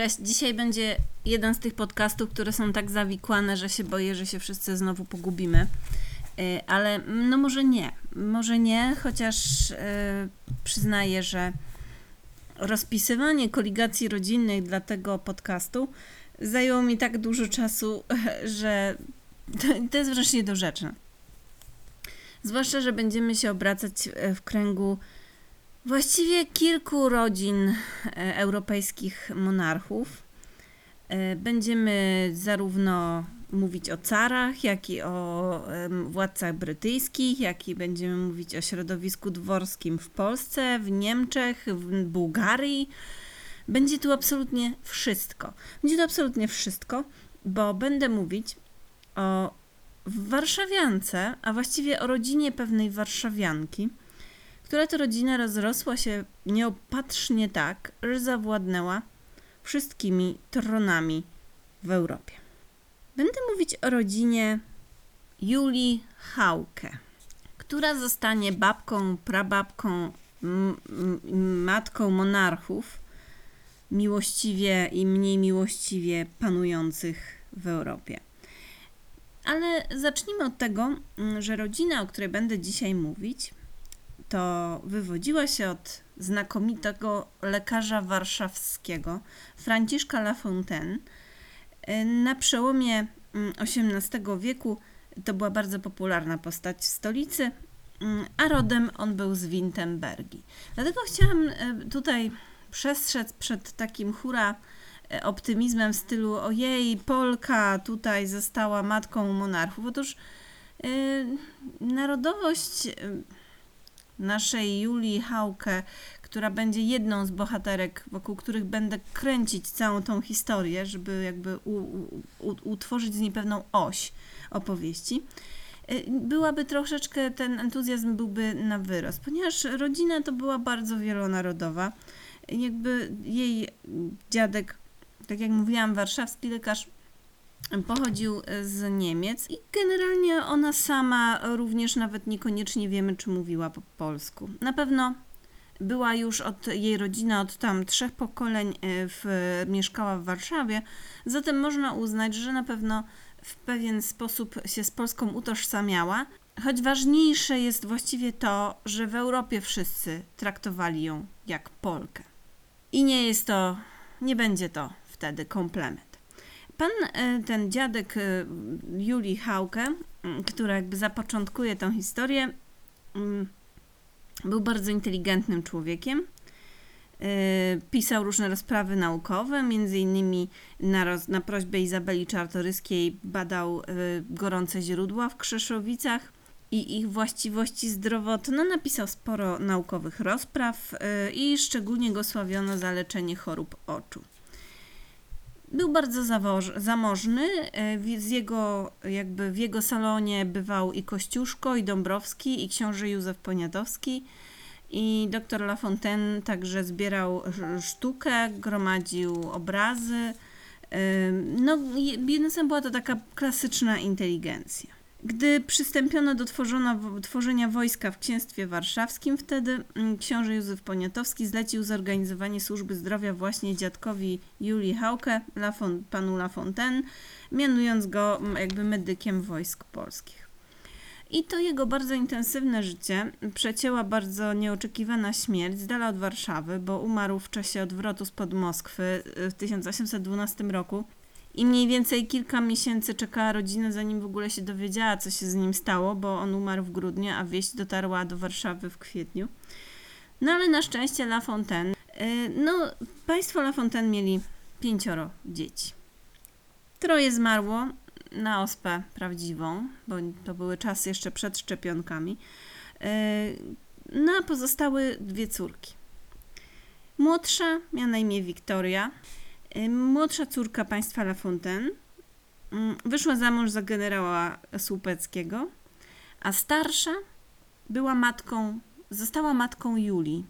Cześć, dzisiaj będzie jeden z tych podcastów, które są tak zawikłane, że się boję, że się wszyscy znowu pogubimy. Y, Ale no może nie, może nie, chociaż y, przyznaję, że rozpisywanie koligacji rodzinnych dla tego podcastu zajęło mi tak dużo czasu, że to, jest wręcz niedorzeczne. Zwłaszcza, że będziemy się obracać e, w kręgu właściwie kilku rodzin e, europejskich monarchów. E, Będziemy zarówno mówić o carach, jak i o władcach brytyjskich, jak i będziemy mówić o środowisku dworskim w Polsce, w Niemczech, w Bułgarii. Będzie tu absolutnie wszystko. Będzie tu absolutnie wszystko, bo będę mówić o warszawiance, a właściwie o rodzinie pewnej warszawianki, która to rodzina rozrosła się nieopatrznie tak, że zawładnęła wszystkimi tronami w Europie. Będę mówić o rodzinie Julii Hauke, która zostanie babką, prababką, matką monarchów, miłościwie i mniej miłościwie panujących w Europie. Ale zacznijmy od tego, że rodzina, o której będę dzisiaj mówić, to wywodziła się od znakomitego lekarza warszawskiego Franciszka Lafontaine. Y, Na przełomie mm, XVIII wieku to była bardzo popularna postać w stolicy, mm, a rodem on był z Wittenbergi. Dlatego chciałam y, tutaj przestrzec przed takim hura e, optymizmem w stylu ojej, Polka tutaj została matką monarchów. Otóż y, narodowość y, naszej Julii Hauke, która będzie jedną z bohaterek, wokół których będę kręcić całą tą historię, żeby jakby u, u, utworzyć z niej pewną oś opowieści, y, byłaby troszeczkę, ten entuzjazm byłby na wyrost, ponieważ rodzina to była bardzo wielonarodowa. Jakby jej dziadek, tak jak mówiłam, warszawski lekarz, pochodził z Niemiec i generalnie ona sama również nawet niekoniecznie wiemy, czy mówiła po polsku. Na pewno była już od jej rodzina od tam trzech pokoleń e, w, mieszkała w Warszawie, zatem można uznać, że na pewno w pewien sposób się z Polską utożsamiała, choć ważniejsze jest właściwie to, że w Europie wszyscy traktowali ją jak Polkę. I nie jest to, nie będzie to wtedy komplement. Pan, e, ten dziadek e, Julii Hauke, która jakby zapoczątkuje tę historię, był bardzo inteligentnym człowiekiem. E, Pisał różne rozprawy naukowe, między innymi na, roz, na prośbę Izabeli Czartoryskiej badał gorące źródła w Krzeszowicach i ich właściwości zdrowotne. Napisał sporo naukowych rozpraw i szczególnie go sławiono za leczenie chorób oczu. Był bardzo zamożny. e, Z jego, jakby w jego salonie bywał i Kościuszko, i Dąbrowski, i książę Józef Poniatowski. I doktor Lafontaine także zbierał sz- sztukę, gromadził obrazy. Ym, No, je- jednym była to taka klasyczna inteligencja. Gdy przystąpiono do tworzenia wojska w księstwie warszawskim, wtedy mm, książę Józef Poniatowski zlecił zorganizowanie służby zdrowia właśnie dziadkowi Julii Hauke, Lafon, panu Lafontaine, mianując go mm, jakby medykiem wojsk polskich. I to jego bardzo intensywne życie przecięła bardzo nieoczekiwana śmierć z dala od Warszawy, bo umarł w czasie odwrotu spod Moskwy y, w 1812 roku. I mniej więcej kilka miesięcy czekała rodzina, zanim w ogóle się dowiedziała, co się z nim stało, bo on umarł w grudniu, a wieść dotarła do Warszawy w kwietniu. No ale na szczęście La Fontaine, y, no państwo La Fontaine mieli pięcioro dzieci. Troje zmarło na ospę prawdziwą, bo to były czasy jeszcze przed szczepionkami. Y, No a pozostały dwie córki. Młodsza miała na imię Wiktoria, Młodsza córka państwa La Fontaine mm, wyszła za mąż za generała Słupeckiego, a starsza była matką, została matką Julii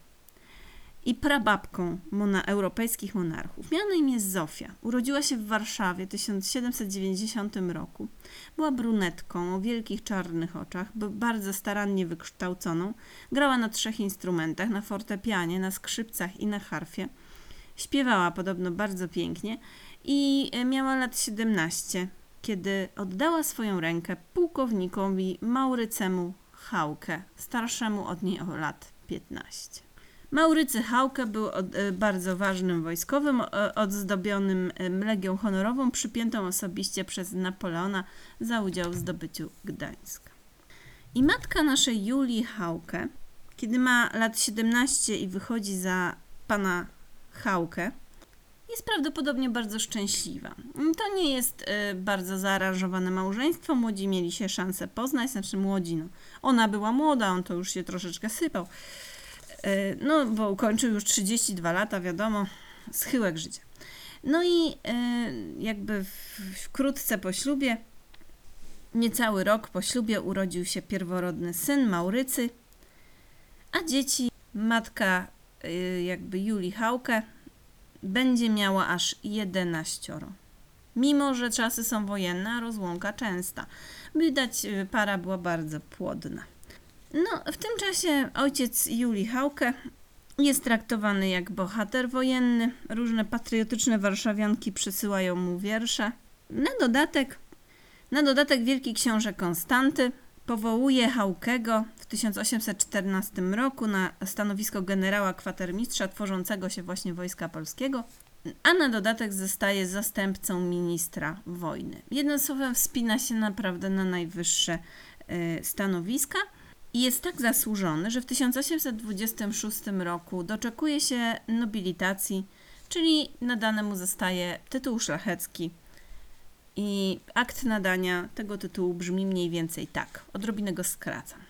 i prababką mona, europejskich monarchów. Miała na imię Zofia. Urodziła się w Warszawie w 1790 roku. Była brunetką o wielkich czarnych oczach, bardzo starannie wykształconą. Grała na trzech instrumentach, na fortepianie, na skrzypcach i na harfie. Śpiewała podobno bardzo pięknie i e, miała lat 17, kiedy oddała swoją rękę pułkownikowi Maurycemu Hauke, starszemu od niej o lat 15. Maurycy Hauke był od, e, bardzo ważnym wojskowym, e, odzdobionym Legią Honorową, przypiętą osobiście przez Napoleona za udział w zdobyciu Gdańska. I matka naszej Julii Hauke, kiedy ma lat 17 i wychodzi za pana Hauke, jest prawdopodobnie bardzo szczęśliwa. To nie jest y, bardzo zaaranżowane małżeństwo. Młodzi mieli się szansę poznać, znaczy młodzi. No. Ona była młoda, on to już się troszeczkę sypał. Y, no, bo ukończył już 32 lata, wiadomo, schyłek życia. No i y, jakby wkrótce po ślubie, niecały rok po ślubie, urodził się pierworodny syn Maurycy, a dzieci matka jakby Julii Hauke będzie miała aż 11. Mimo, że czasy są wojenne, a rozłąka częsta. Widać, y, para była bardzo płodna. No, w tym czasie ojciec Julii Hauke jest traktowany jak bohater wojenny. Różne patriotyczne warszawianki przysyłają mu wiersze. Na dodatek, na dodatek wielki książę Konstanty powołuje Haukego w 1814 roku na stanowisko generała kwatermistrza tworzącego się właśnie Wojska Polskiego, a na dodatek zostaje zastępcą ministra wojny. Jednym słowem wspina się naprawdę na najwyższe y, stanowiska i jest tak zasłużony, że w 1826 roku doczekuje się nobilitacji, czyli nadany mu zostaje tytuł szlachecki i akt nadania tego tytułu brzmi mniej więcej tak. Odrobinę go skracam.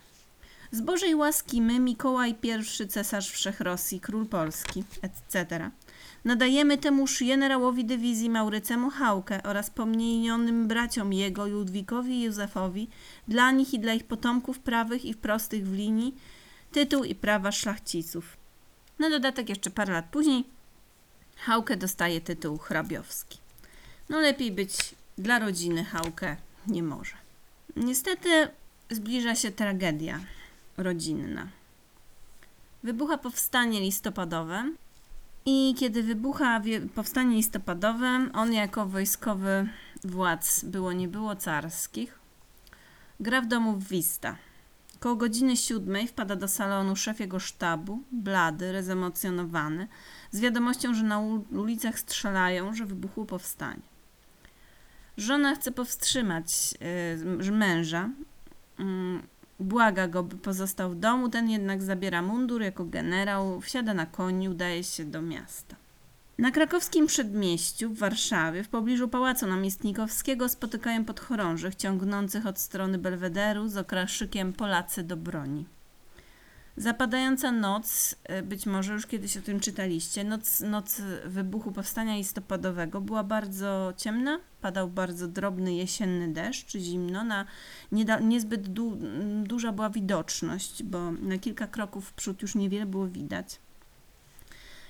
Z Bożej łaski my, Mikołaj I, cesarz Wszechrosji, król Polski, etc. Nadajemy temuż generałowi dywizji Maurycemu Hałkę oraz pomniejnionym braciom jego, Ludwikowi i Józefowi, dla nich i dla ich potomków prawych i prostych w linii, tytuł i prawa szlachciców. Na dodatek jeszcze parę lat później Hałkę dostaje tytuł hrabiowski. No lepiej być dla rodziny Hałkę nie może. Niestety zbliża się tragedia rodzinna. Wybucha powstanie listopadowe i kiedy wybucha powstanie listopadowe, on jako wojskowy władz było nie było carskich, gra w domu w Wista. Koło godziny siódmej wpada do salonu szef jego sztabu, blady, rezemocjonowany, z wiadomością, że na ul- ulicach strzelają, że wybuchło powstanie. Żona chce powstrzymać y, męża. Mm, błaga go, by pozostał w domu. Ten jednak zabiera mundur jako generał, wsiada na koni, udaje się do miasta. Na krakowskim przedmieściu w Warszawie, w pobliżu Pałacu Namiestnikowskiego, spotykają podchorążych ciągnących od strony Belwederu z okraszykiem Polacy do broni. Zapadająca noc, y, być może już kiedyś o tym czytaliście, noc, noc wybuchu powstania listopadowego była bardzo ciemna, padał bardzo drobny jesienny deszcz, zimno, na niezbyt du, duża była widoczność, bo na kilka kroków w przód już niewiele było widać.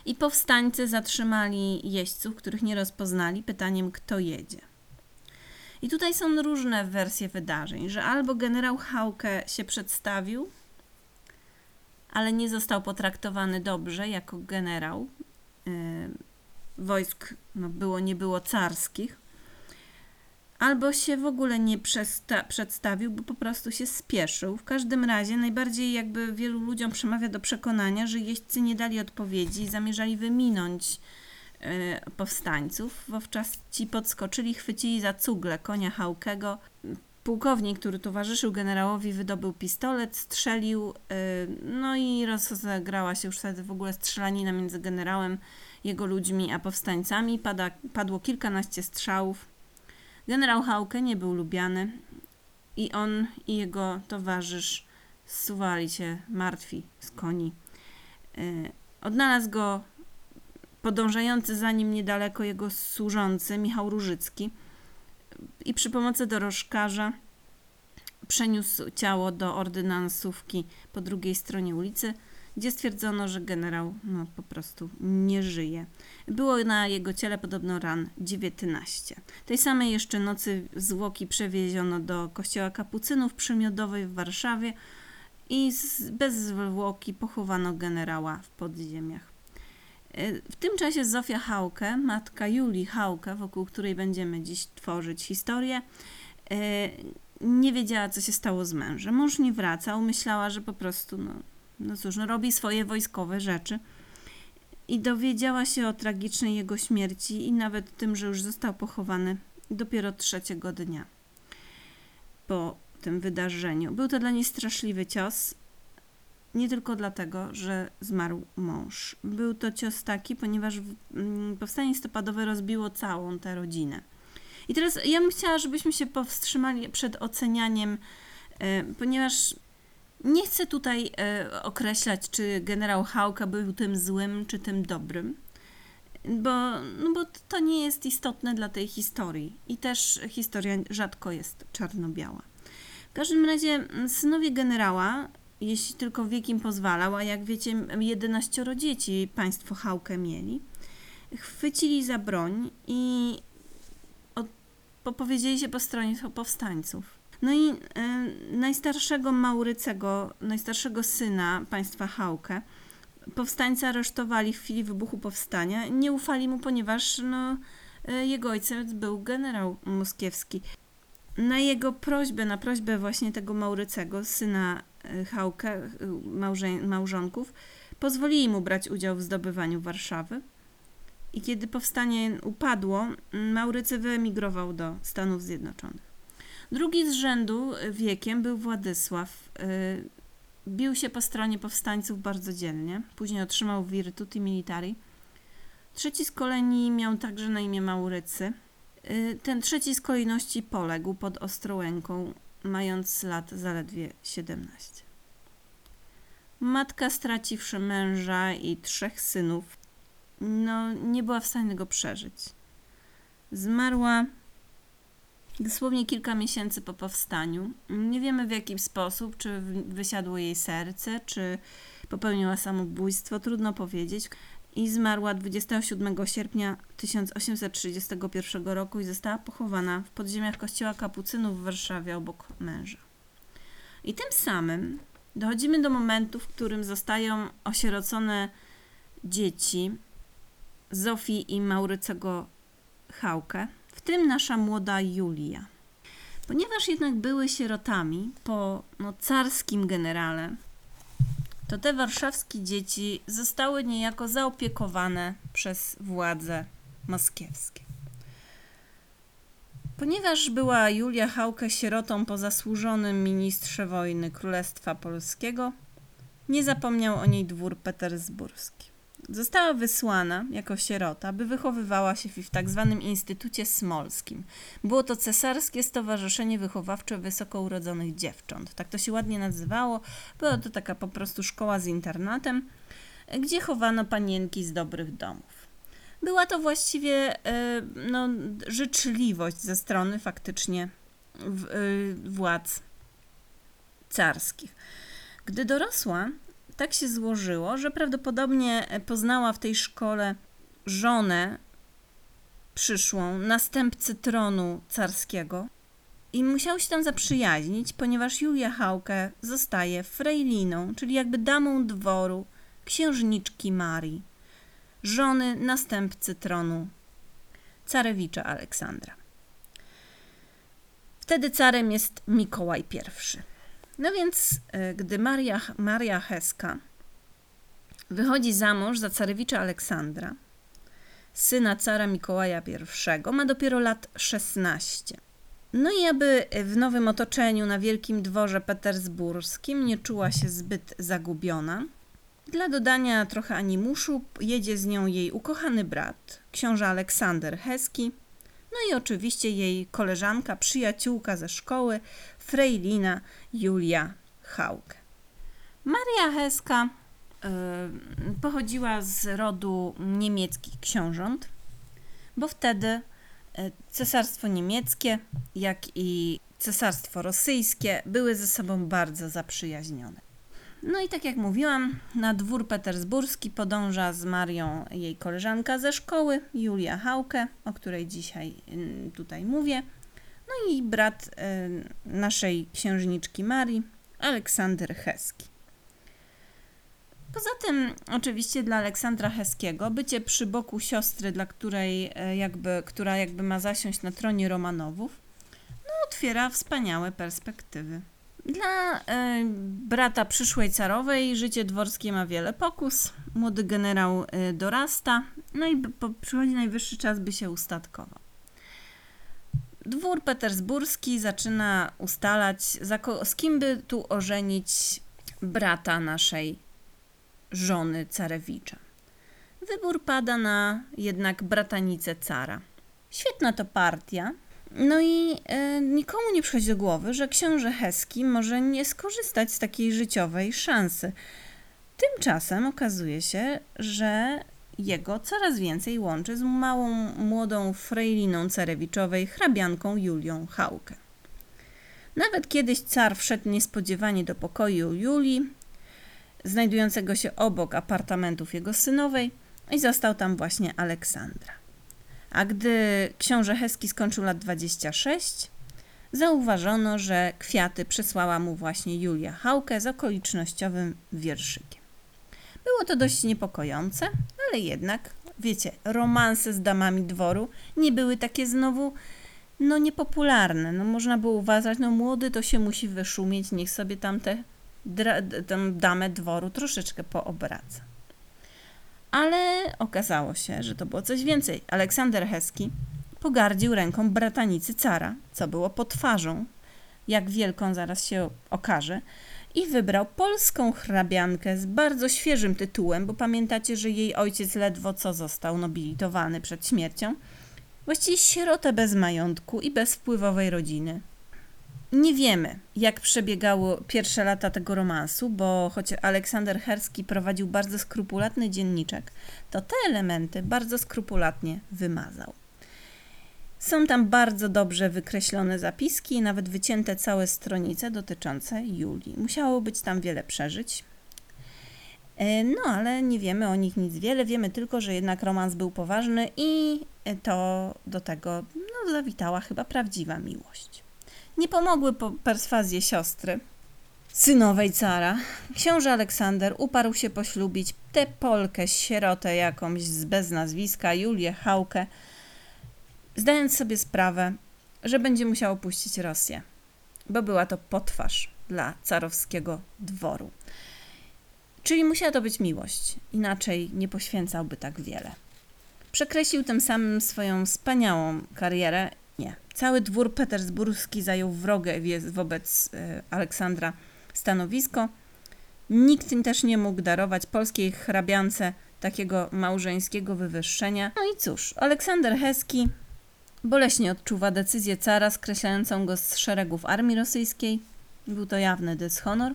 I powstańcy zatrzymali jeźdźców, których nie rozpoznali, pytaniem, kto jedzie. I tutaj są różne wersje wydarzeń, że albo generał Hauke się przedstawił, ale nie został potraktowany dobrze jako generał. Yy, wojsk no, było, nie było carskich. Albo się w ogóle nie przedstawił, bo po prostu się spieszył. W każdym razie najbardziej jakby wielu ludziom przemawia do przekonania, że jeźdźcy nie dali odpowiedzi i zamierzali wyminąć yy, powstańców. Wówczas ci podskoczyli, chwycili za cugle konia Haukego, Pułkownik, który towarzyszył generałowi, wydobył pistolet, strzelił, yy, no i rozegrała się już wtedy w ogóle strzelanina między generałem, jego ludźmi, a powstańcami. Pada, padło kilkanaście strzałów. Generał Hauke nie był lubiany i on i jego towarzysz zsuwali się martwi z koni. Yy, odnalazł go podążający za nim niedaleko jego służący Michał Różycki i przy pomocy dorożkarza przeniósł ciało do ordynansówki po drugiej stronie ulicy, gdzie stwierdzono, że generał no, po prostu nie żyje. Było na jego ciele podobno ran 19. Tej samej jeszcze nocy zwłoki przewieziono do kościoła kapucynów przy Miodowej w Warszawie i bez zwłoki pochowano generała w podziemiach. Y, w tym czasie Zofia Hauke, matka Julii Hauke, wokół której będziemy dziś tworzyć historię, y, nie wiedziała, co się stało z mężem. Mąż nie wracał, myślała, że po prostu, no, no cóż, no, robi swoje wojskowe rzeczy. I dowiedziała się o tragicznej jego śmierci i nawet tym, że już został pochowany dopiero trzeciego dnia po tym wydarzeniu. Był to dla niej straszliwy cios, nie tylko dlatego, że zmarł mąż. Był to cios taki, ponieważ mm, powstanie listopadowe rozbiło całą tę rodzinę. I teraz ja bym chciała, żebyśmy się powstrzymali przed ocenianiem, e, ponieważ nie chcę tutaj e, określać, czy generał Hałka był tym złym, czy tym dobrym, bo, no bo to nie jest istotne dla tej historii. I też historia rzadko jest czarno-biała. W każdym razie synowie generała jeśli tylko wiek im pozwalał, a jak wiecie, 11 dzieci państwo Hałkę mieli, chwycili za broń i od, popowiedzieli się po stronie powstańców. No i y, najstarszego Maurycego, najstarszego syna państwa Hałkę, powstańcy aresztowali w chwili wybuchu powstania. Nie ufali mu, ponieważ no, y, jego ojciec był generał moskiewski. Na jego prośbę, na prośbę właśnie tego Maurycego, syna Hałkę, y, małżonków, pozwolili mu brać udział w zdobywaniu Warszawy. I kiedy powstanie upadło, Maurycy wyemigrował do Stanów Zjednoczonych. Drugi z rzędu wiekiem był Władysław. Y, bił się po stronie powstańców bardzo dzielnie. Później otrzymał Virtuti Militari. Trzeci z kolei miał także na imię Maurycy. Y, ten trzeci z kolejności poległ pod Ostrołęką mając lat zaledwie 17. Matka, straciwszy męża i trzech synów, no, nie była w stanie go przeżyć. Zmarła dosłownie kilka miesięcy po powstaniu. Nie wiemy w jaki sposób, czy wysiadło jej serce, czy popełniła samobójstwo, trudno powiedzieć i zmarła 27 sierpnia 1831 roku i została pochowana w podziemiach kościoła kapucynów w Warszawie obok męża. I tym samym dochodzimy do momentu, w którym zostają osierocone dzieci Zofii i Maurycego Hałkę, w tym nasza młoda Julia. Ponieważ jednak były sierotami po no, carskim generale, to te warszawskie dzieci zostały niejako zaopiekowane przez władze moskiewskie. Ponieważ była Julia Hałkę sierotą po zasłużonym ministrze wojny Królestwa Polskiego, nie zapomniał o niej dwór petersburski. Została wysłana jako sierota, by wychowywała się w tak zwanym Instytucie Smolskim. Było to cesarskie stowarzyszenie wychowawcze wysoko urodzonych dziewcząt. Tak to się ładnie nazywało. Była to taka po prostu szkoła z internatem, gdzie chowano panienki z dobrych domów. Była to właściwie e, no, życzliwość ze strony faktycznie e, władz carskich. Gdy dorosła, tak się złożyło, że prawdopodobnie poznała w tej szkole żonę przyszłą, następcy tronu carskiego i musiał się tam zaprzyjaźnić, ponieważ Julia Hałkę zostaje frejliną, czyli jakby damą dworu księżniczki Marii, żony następcy tronu carewicza Aleksandra. Wtedy carem jest Mikołaj I. No więc, e, gdy Maria, Maria Heska wychodzi za mąż za carewicza Aleksandra, syna cara Mikołaja I, ma dopiero lat 16. No i aby w nowym otoczeniu na wielkim dworze petersburskim nie czuła się zbyt zagubiona, dla dodania trochę animuszu jedzie z nią jej ukochany brat, książę Aleksander Heski, no i oczywiście jej koleżanka, przyjaciółka ze szkoły, Frejlina Julia Hauke. Maria Heska y, pochodziła z rodu niemieckich książąt, bo wtedy y, cesarstwo niemieckie, jak i cesarstwo rosyjskie były ze sobą bardzo zaprzyjaźnione. No i tak jak mówiłam, na dwór petersburski podąża z Marią jej koleżanka ze szkoły, Julia Hauke, o której dzisiaj y, tutaj mówię. No i brat y, naszej księżniczki Marii, Aleksander Heski. Poza tym, oczywiście dla Aleksandra Heskiego, bycie przy boku siostry, dla której e, jakby, która jakby ma zasiąść na tronie Romanowów, no, otwiera wspaniałe perspektywy. Dla e, brata przyszłej carowej życie dworskie ma wiele pokus. Młody generał e, dorasta, no i po, przychodzi najwyższy czas, by się ustatkował. Dwór petersburski zaczyna ustalać, za ko- z kim by tu ożenić brata naszej żony carewicza. Wybór pada na jednak bratanicę cara. Świetna to partia. No i e, nikomu nie przychodzi do głowy, że książę Heski może nie skorzystać z takiej życiowej szansy. Tymczasem okazuje się, że jego coraz więcej łączy z małą, młodą frejliną Carewiczowej, hrabianką Julią Haukę. Nawet kiedyś car wszedł niespodziewanie do pokoju Julii, znajdującego się obok apartamentów jego synowej i zastał tam właśnie Aleksandra. A gdy książę Heski skończył lat 26, zauważono, że kwiaty przesłała mu właśnie Julia Hauke z okolicznościowym wierszykiem. Było to dość niepokojące, ale jednak, wiecie, romanse z damami dworu nie były takie znowu, no niepopularne. No można było uważać, no młody to się musi wyszumieć, niech sobie tam tę damę dworu troszeczkę poobraca. Ale okazało się, że to było coś więcej. Aleksander Heski pogardził ręką bratanicy cara, co było potwarzą, jak wielką zaraz się okaże, i wybrał polską hrabiankę z bardzo świeżym tytułem, bo pamiętacie, że jej ojciec ledwo co został nobilitowany przed śmiercią. Właściwie sierotę bez majątku i bez wpływowej rodziny. Nie wiemy, jak przebiegało pierwsze lata tego romansu, bo choć Aleksander Herski prowadził bardzo skrupulatny dzienniczek, to te elementy bardzo skrupulatnie wymazał. Są tam bardzo dobrze wykreślone zapiski, nawet wycięte całe stronice dotyczące Julii. Musiało być tam wiele przeżyć. E, no, ale nie wiemy o nich nic wiele. Wiemy tylko, że jednak romans był poważny i to do tego no, zawitała chyba prawdziwa miłość. Nie pomogły po perswazje siostry, synowej cara. Książę Aleksander uparł się poślubić tę Polkę, sierotę jakąś z bez nazwiska, Julię Hałkę, zdając sobie sprawę, że będzie musiał opuścić Rosję, bo była to potwarz dla carowskiego dworu. Czyli musiała to być miłość, inaczej nie poświęcałby tak wiele. Przekreślił tym samym swoją wspaniałą karierę. Cały dwór petersburski zajął wrogie wobec y, Aleksandra stanowisko. Nikt też nie mógł darować polskiej hrabiance takiego małżeńskiego wywyższenia. No i cóż, Aleksander Heski Boleśnie odczuwa decyzję cara skreślającą go z szeregów armii rosyjskiej. Był to jawny dyshonor.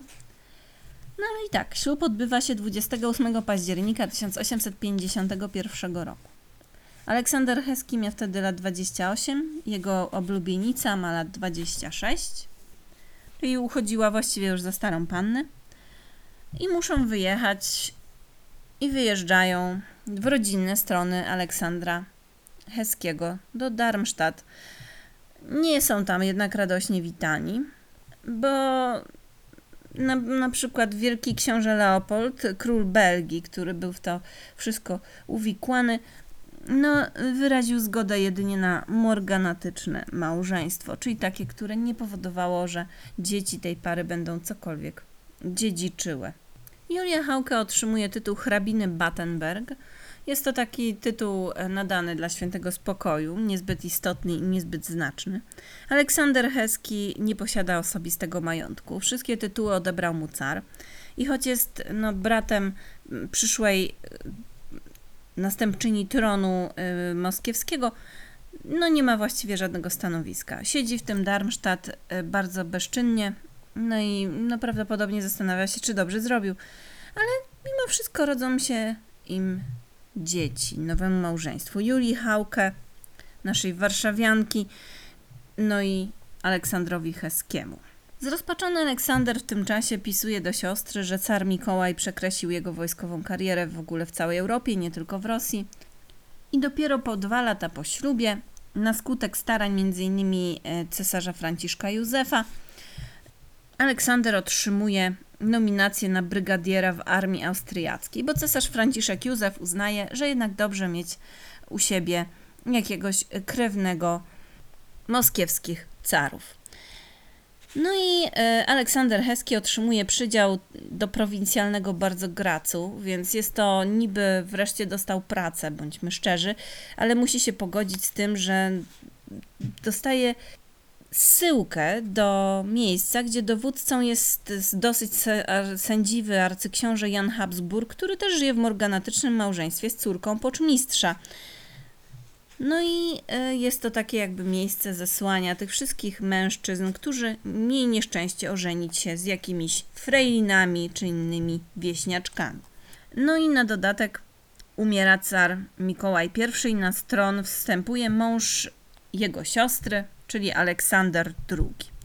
No i tak, ślub odbywa się 28 października 1851 roku. Aleksander Heski miał wtedy lat 28, jego oblubienica ma lat 26, czyli uchodziła właściwie już za starą pannę. I muszą wyjechać i wyjeżdżają w rodzinne strony Aleksandra Heskiego do Darmstadt. Nie są tam jednak radośnie witani, bo na, na przykład wielki książę Leopold, król Belgii, który był w to wszystko uwikłany, no, wyraził zgodę jedynie na morganatyczne małżeństwo, czyli takie, które nie powodowało, że dzieci tej pary będą cokolwiek dziedziczyły. Julia Hauke otrzymuje tytuł hrabiny Battenberg, jest to taki tytuł e, nadany dla świętego spokoju, niezbyt istotny i niezbyt znaczny. Aleksander Heski nie posiada osobistego majątku. Wszystkie tytuły odebrał mu car. I choć jest no, bratem przyszłej następczyni tronu y, moskiewskiego, no nie ma właściwie żadnego stanowiska. Siedzi w tym Darmstadt y, bardzo bezczynnie, no i no, prawdopodobnie zastanawia się, czy dobrze zrobił. Ale mimo wszystko rodzą się im dzieci, nowemu małżeństwu. Julii Hauke, naszej warszawianki, no i Aleksandrowi Heskiemu. Zrozpaczony Aleksander w tym czasie pisuje do siostry, że car Mikołaj przekreślił jego wojskową karierę w ogóle w całej Europie, nie tylko w Rosji. I dopiero po dwa lata po ślubie, na skutek starań m.in. E, cesarza Franciszka Józefa, Aleksander otrzymuje nominację na brygadiera w armii austriackiej, bo cesarz Franciszek Józef uznaje, że jednak dobrze mieć u siebie jakiegoś krewnego moskiewskich carów. No i e, Aleksander Heski otrzymuje przydział do prowincjalnego bardzo Gracu, więc jest to niby wreszcie dostał pracę, bądźmy szczerzy, ale musi się pogodzić z tym, że dostaje zsyłkę do miejsca, gdzie dowódcą jest dosyć sędziwy arcyksiąże Jan Habsburg, który też żyje w morganatycznym małżeństwie z córką poczmistrza. No i e, jest to takie jakby miejsce zesłania tych wszystkich mężczyzn, którzy mieli nieszczęście ożenić się z jakimiś frejlinami czy innymi wieśniaczkami. No i na dodatek umiera car Mikołaj I i na stron wstępuje mąż jego siostry, czyli Aleksander II.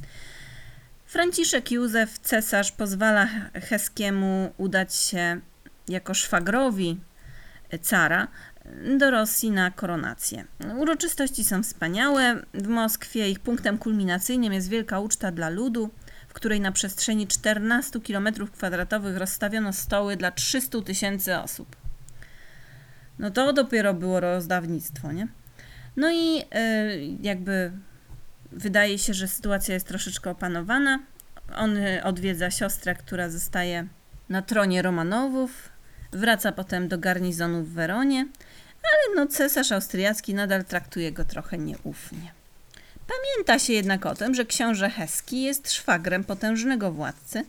Franciszek Józef, cesarz, pozwala Heskiemu udać się jako szwagrowi cara do Rosji na koronację. Uroczystości są wspaniałe. W Moskwie ich punktem kulminacyjnym jest wielka uczta dla ludu, w której na przestrzeni 14 km2 rozstawiono stoły dla 300 tysięcy osób. No to dopiero było rozdawnictwo, nie? No i yy, jakby wydaje się, że sytuacja jest troszeczkę opanowana. On odwiedza siostrę, która zostaje na tronie Romanowów, wraca potem do garnizonu w Weronie, ale no cesarz austriacki nadal traktuje go trochę nieufnie. Pamięta się jednak o tym, że książę Heski jest szwagrem potężnego władcy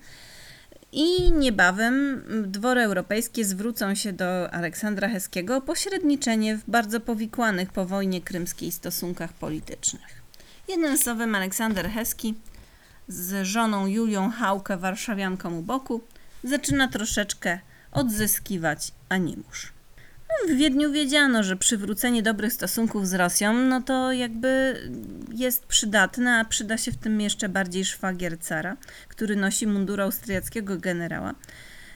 i niebawem dwory europejskie zwrócą się do Aleksandra Heskiego o pośredniczenie w bardzo powikłanych po wojnie krymskiej stosunkach politycznych. Jednym słowem Aleksander Heski z żoną Julią Haukę, warszawianką u boku, zaczyna troszeczkę odzyskiwać animusz. No, w Wiedniu wiedziano, że przywrócenie dobrych stosunków z Rosją, no to jakby jest przydatne, a przyda się w tym jeszcze bardziej szwagier cara, który nosi mundur austriackiego generała.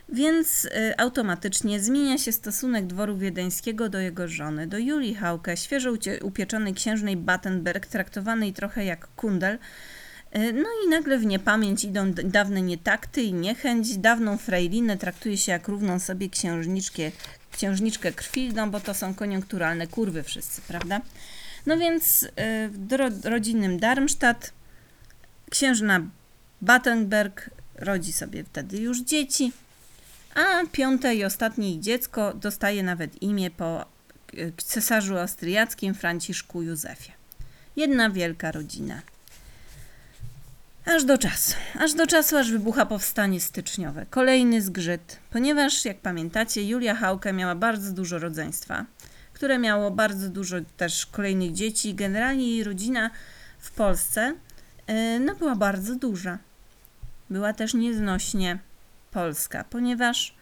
Więc y, automatycznie zmienia się stosunek dworu wiedeńskiego do jego żony, do Julii Hauke, świeżo upieczonej księżnej Battenberg, traktowanej trochę jak kundel, E, no i nagle w niepamięć idą dawne nietakty i niechęć. Dawną frejlinę traktuje się jak równą sobie księżniczkę, księżniczkę krwi, no bo to są koniunkturalne kurwy wszyscy, prawda? No więc e, w rodzinnym Darmstadt księżna Battenberg rodzi sobie wtedy już dzieci, a piąte i ostatnie dziecko dostaje nawet imię po cesarzu austriackim Franciszku Józefie. Jedna wielka rodzina. Aż do czasu, aż do czasu, aż wybucha powstanie styczniowe. Kolejny zgrzyt, ponieważ, jak pamiętacie, Julia Hauke miała bardzo dużo rodzeństwa, które miało bardzo dużo też kolejnych dzieci. Generalnie jej rodzina w Polsce yy, no, była bardzo duża. Była też nieznośnie polska, ponieważ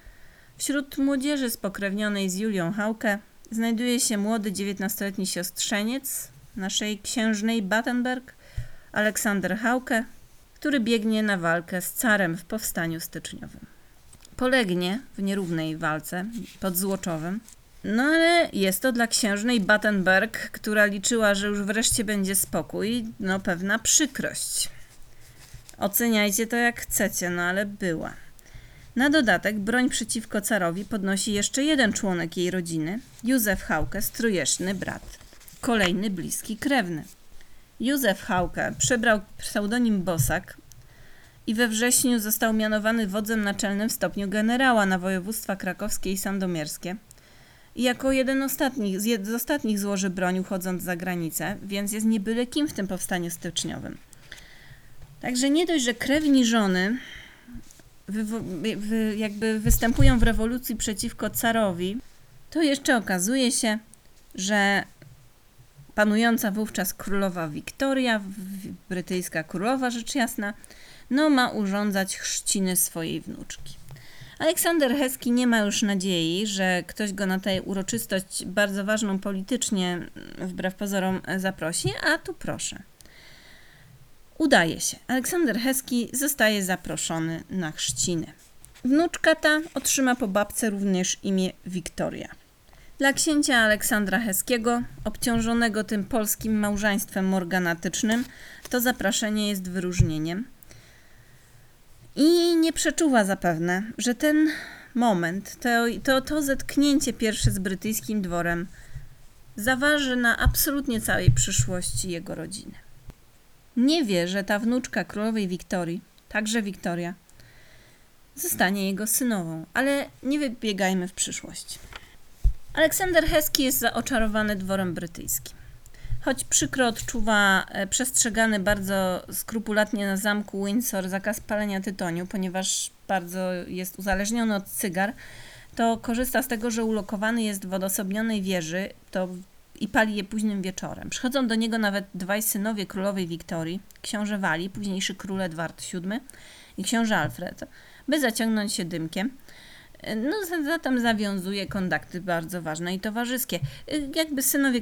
wśród młodzieży spokrewnionej z Julią Hauke znajduje się młody 19-letni siostrzeniec naszej księżnej Battenberg, Aleksander Hauke, który biegnie na walkę z carem w powstaniu styczniowym. Polegnie w nierównej walce pod Złoczowem, no ale jest to dla księżnej Battenberg, która liczyła, że już wreszcie będzie spokój, no pewna przykrość. Oceniajcie to jak chcecie, no ale była. Na dodatek broń przeciwko carowi podnosi jeszcze jeden członek jej rodziny, Józef Hauke, strujeszny brat. Kolejny bliski krewny. Józef Hauke przybrał pseudonim Bosak i we wrześniu został mianowany wodzem naczelnym w stopniu generała na województwa krakowskie i sandomierskie. I jako jeden z, z ostatnich złoży broń uchodząc za granicę, więc jest niebyle kim w tym powstaniu styczniowym. Także nie dość, że krewni żony wy, jakby występują w rewolucji przeciwko carowi, to jeszcze okazuje się, że panująca wówczas królowa Wiktoria, brytyjska królowa rzecz jasna, no ma urządzać chrzciny swojej wnuczki. Aleksander Heski nie ma już nadziei, że ktoś go na tę uroczystość bardzo ważną politycznie, wbrew pozorom, zaprosi, a tu proszę. Udaje się. Aleksander Heski zostaje zaproszony na chrzciny. Wnuczka ta otrzyma po babce również imię Wiktoria. Dla księcia Aleksandra Heskiego, obciążonego tym polskim małżeństwem morganatycznym, to zaproszenie jest wyróżnieniem. I nie przeczuwa zapewne, że ten moment, to, to, to zetknięcie pierwsze z brytyjskim dworem zaważy na absolutnie całej przyszłości jego rodziny. Nie wie, że ta wnuczka królowej Wiktorii, także Wiktoria, zostanie jego synową, ale nie wybiegajmy w przyszłość. Aleksander Heski jest zaoczarowany dworem brytyjskim. Choć przykro odczuwa e, przestrzegany bardzo skrupulatnie na zamku Windsor zakaz palenia tytoniu, ponieważ bardzo jest uzależniony od cygar, to korzysta z tego, że ulokowany jest w odosobnionej wieży to i pali je późnym wieczorem. Przychodzą do niego nawet dwaj synowie królowej Wiktorii, książę Wali, późniejszy król Edward VII i książę Alfred, by zaciągnąć się dymkiem. No, zatem zawiązuje kontakty bardzo ważne i towarzyskie. Jakby synowie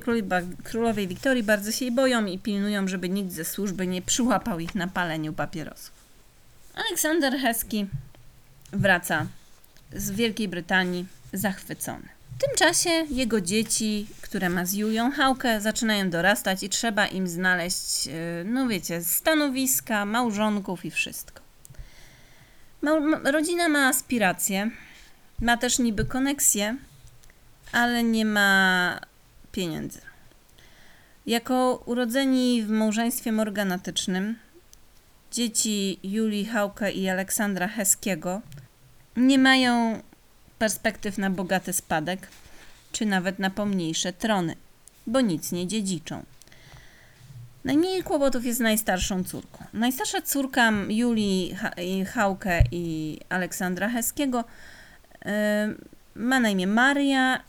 królowej Wiktorii bardzo się jej boją i pilnują, żeby nikt ze służby nie przyłapał ich na paleniu papierosów. Aleksander Heski wraca z Wielkiej Brytanii zachwycony. W tym czasie jego dzieci, które ma z Julią Hałkę, zaczynają dorastać i trzeba im znaleźć, e, no wiecie, stanowiska, małżonków i wszystko. rodzina ma aspiracje, ma też niby koneksję, ale nie ma pieniędzy. Jako urodzeni w małżeństwie morganatycznym, dzieci Julii Hałkę i Aleksandra Heskiego nie mają perspektyw na bogaty spadek, czy nawet na pomniejsze trony, bo nic nie dziedziczą. Najmniej kłopotów jest najstarszą córką. Najstarsza córka Julii Hałkę i Aleksandra Heskiego ma na imię Maria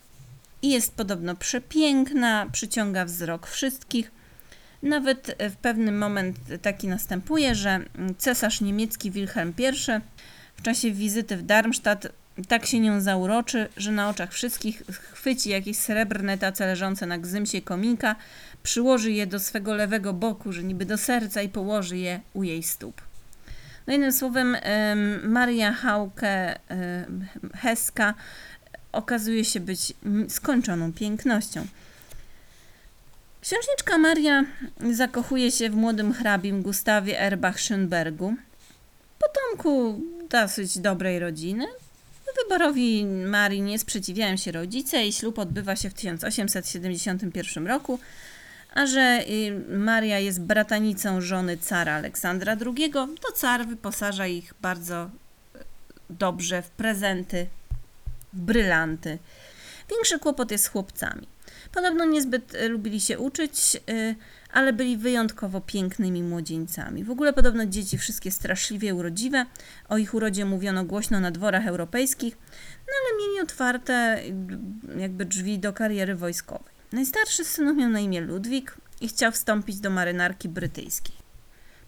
i jest podobno przepiękna, przyciąga wzrok wszystkich. Nawet w pewnym moment taki następuje, że cesarz niemiecki Wilhelm I w czasie wizyty w Darmstadt tak się nią zauroczy, że na oczach wszystkich chwyci jakieś srebrne tace leżące na gzymsie komika, przyłoży je do swego lewego boku, że niby do serca i położy je u jej stóp. No jednym słowem, Maria Hauke Heska okazuje się być skończoną pięknością. Księżniczka Maria zakochuje się w młodym hrabim Gustawie Erbach-Schönbergu, potomku dosyć dobrej rodziny. Wyborowi Marii nie sprzeciwiają się rodzice i ślub odbywa się w 1871 roku, a że y, Maria jest bratanicą żony cara Aleksandra II, to car wyposaża ich bardzo y, dobrze w prezenty, w brylanty. Większy kłopot jest z chłopcami. Podobno niezbyt y, lubili się uczyć, ale byli wyjątkowo pięknymi młodzieńcami. W ogóle podobno dzieci wszystkie straszliwie urodziwe. O ich urodzie mówiono głośno na dworach europejskich, no ale mieli otwarte jakby drzwi do kariery wojskowej. Najstarszy z synów miał na imię Ludwik i chciał wstąpić do marynarki brytyjskiej.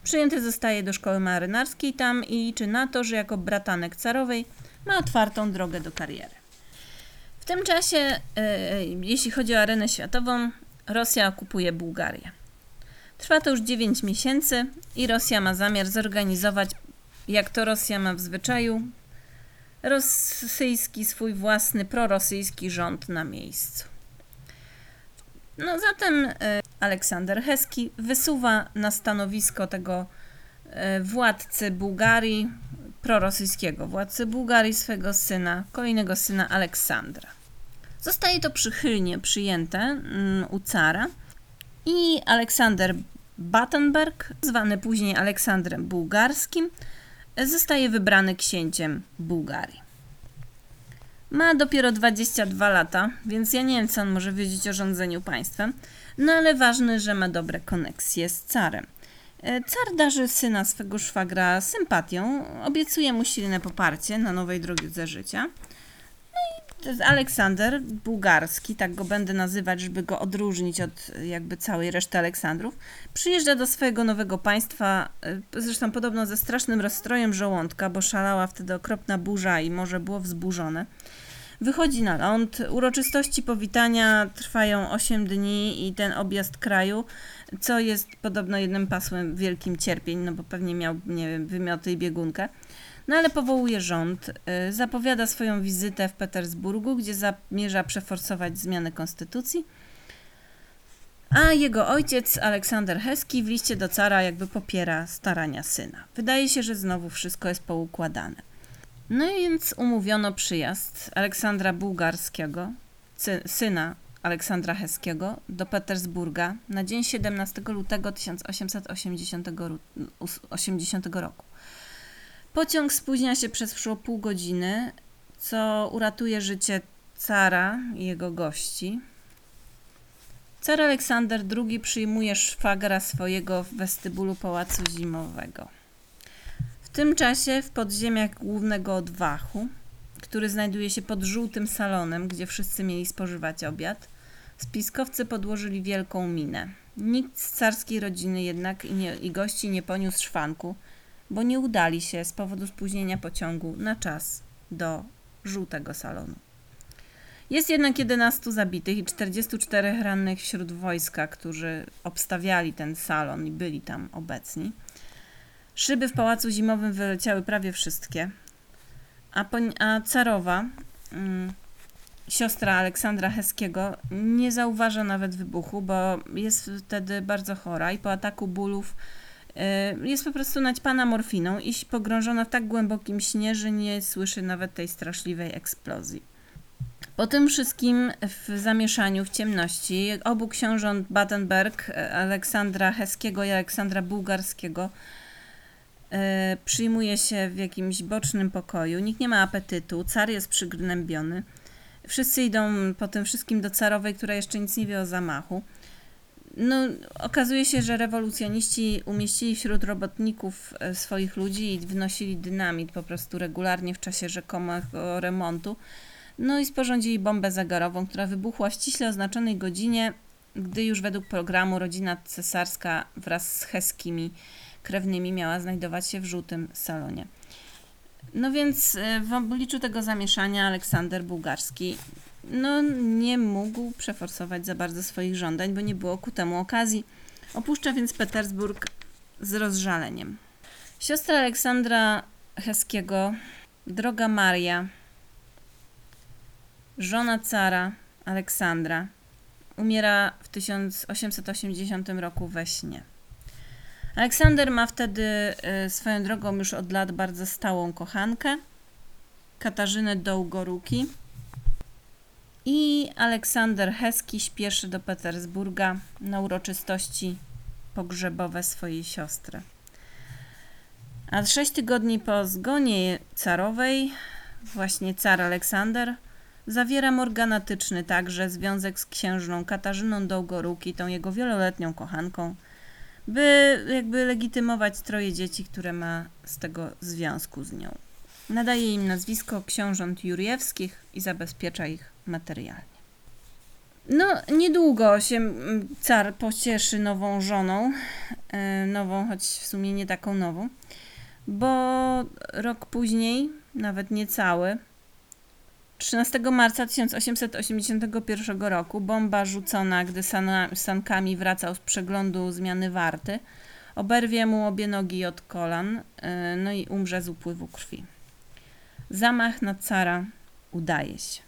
Przyjęty zostaje do szkoły marynarskiej tam i liczy na to, że jako bratanek carowej ma otwartą drogę do kariery. W tym czasie, yy, jeśli chodzi o arenę światową, Rosja okupuje Bułgarię. Trwa to już 9 miesięcy i Rosja ma zamiar zorganizować, jak to Rosja ma w zwyczaju, rosyjski swój własny prorosyjski rząd na miejscu. No zatem e, Aleksander Heski wysuwa na stanowisko tego e, władcy Bułgarii, prorosyjskiego władcy Bułgarii, swego syna, kolejnego syna Aleksandra. Zostaje to przychylnie przyjęte mm, u cara i Aleksander Battenberg, zwany później Aleksandrem Bułgarskim, zostaje wybrany księciem Bułgarii. Ma dopiero 22 lata, więc ja nie wiem, co on może wiedzieć o rządzeniu państwem, no ale ważne, że ma dobre koneksje z carem. E, car darzy syna swego szwagra sympatią, obiecuje mu silne poparcie na nowej drodze życia. No i Aleksander Bułgarski, tak go będę nazywać, żeby go odróżnić od jakby całej reszty Aleksandrów, przyjeżdża do swojego nowego państwa, e, zresztą podobno ze strasznym rozstrojem żołądka, bo szalała wtedy okropna burza i morze było wzburzone. Wychodzi na ląd. Uroczystości powitania trwają 8 dni i ten objazd kraju, co jest podobno jednym pasłem wielkim cierpień, no bo pewnie miał, nie wiem, wymioty i biegunkę. No ale powołuje rząd, y, zapowiada swoją wizytę w Petersburgu, gdzie zamierza przeforsować zmianę konstytucji. A jego ojciec, Aleksander Heski, w liście do cara jakby popiera starania syna. Wydaje się, że znowu wszystko jest poukładane. No więc umówiono przyjazd Aleksandra Bułgarskiego, syna Aleksandra Heskiego, do Petersburga na dzień 17 lutego 1880 roku. Pociąg spóźnia się przez przeszło pół godziny, co uratuje życie cara i jego gości. Car Aleksander II przyjmuje szwagra swojego w westybulu pałacu zimowego. W tym czasie w podziemiach głównego odwachu, który znajduje się pod żółtym salonem, gdzie wszyscy mieli spożywać obiad, spiskowcy podłożyli wielką minę. Nikt z carskiej rodziny jednak i, nie, i gości nie poniósł szwanku, bo nie udali się z powodu spóźnienia pociągu na czas do żółtego salonu. Jest jednak 11 zabitych i 44 rannych wśród wojska, którzy obstawiali ten salon i byli tam obecni. Szyby w pałacu zimowym wyleciały prawie wszystkie, a, a carowa, mm, siostra Aleksandra Heskiego, nie zauważa nawet wybuchu, bo jest wtedy bardzo chora i po ataku bólów jest po prostu naćpana morfiną i pogrążona w tak głębokim śnie, że nie słyszy nawet tej straszliwej eksplozji. Po tym wszystkim w zamieszaniu, w ciemności, obu książąt Battenberg, Aleksandra Heskiego i Aleksandra Bułgarskiego, e, przyjmuje się w jakimś bocznym pokoju. Nikt nie ma apetytu, car jest przygnębiony. Wszyscy idą po tym wszystkim do carowej, która jeszcze nic nie wie o zamachu. No, okazuje się, że rewolucjoniści umieścili wśród robotników e, swoich ludzi i wnosili dynamit po prostu regularnie w czasie rzekomego remontu. No i sporządzili bombę zegarową, która wybuchła w ściśle oznaczonej godzinie, gdy już według programu rodzina cesarska wraz z heskimi krewnymi miała znajdować się w żółtym salonie. No więc e, w obliczu tego zamieszania Aleksander Bułgarski no, nie mógł przeforsować za bardzo swoich żądań, bo nie było ku temu okazji. Opuszcza więc Petersburg z rozżaleniem. Siostra Aleksandra Heskiego, droga Maria, żona cara Aleksandra, umiera w 1880 roku we śnie. Aleksander ma wtedy y, swoją drogą już od lat bardzo stałą kochankę, Katarzynę Dołgoruki. I Aleksander Heski śpieszy do Petersburga na uroczystości pogrzebowe swojej siostry. A sześć tygodni po zgonie carowej, właśnie car Aleksander Zawiera morganatyczny także związek z księżną Katarzyną Dołgoruki, tą jego wieloletnią kochanką, by jakby legitymować troje dzieci, które ma z tego związku z nią. Nadaje im nazwisko książąt jurjewskich i zabezpiecza ich materialnie. No, niedługo się car pocieszy nową żoną, e, nową, choć w sumie nie taką nową, bo rok później, nawet niecały, 13 marca 1881 roku bomba rzucona, gdy sankami wracał z przeglądu zmiany warty, oberwie mu obie nogi od kolan, e, no i umrze z upływu krwi. Zamach na cara udaje się.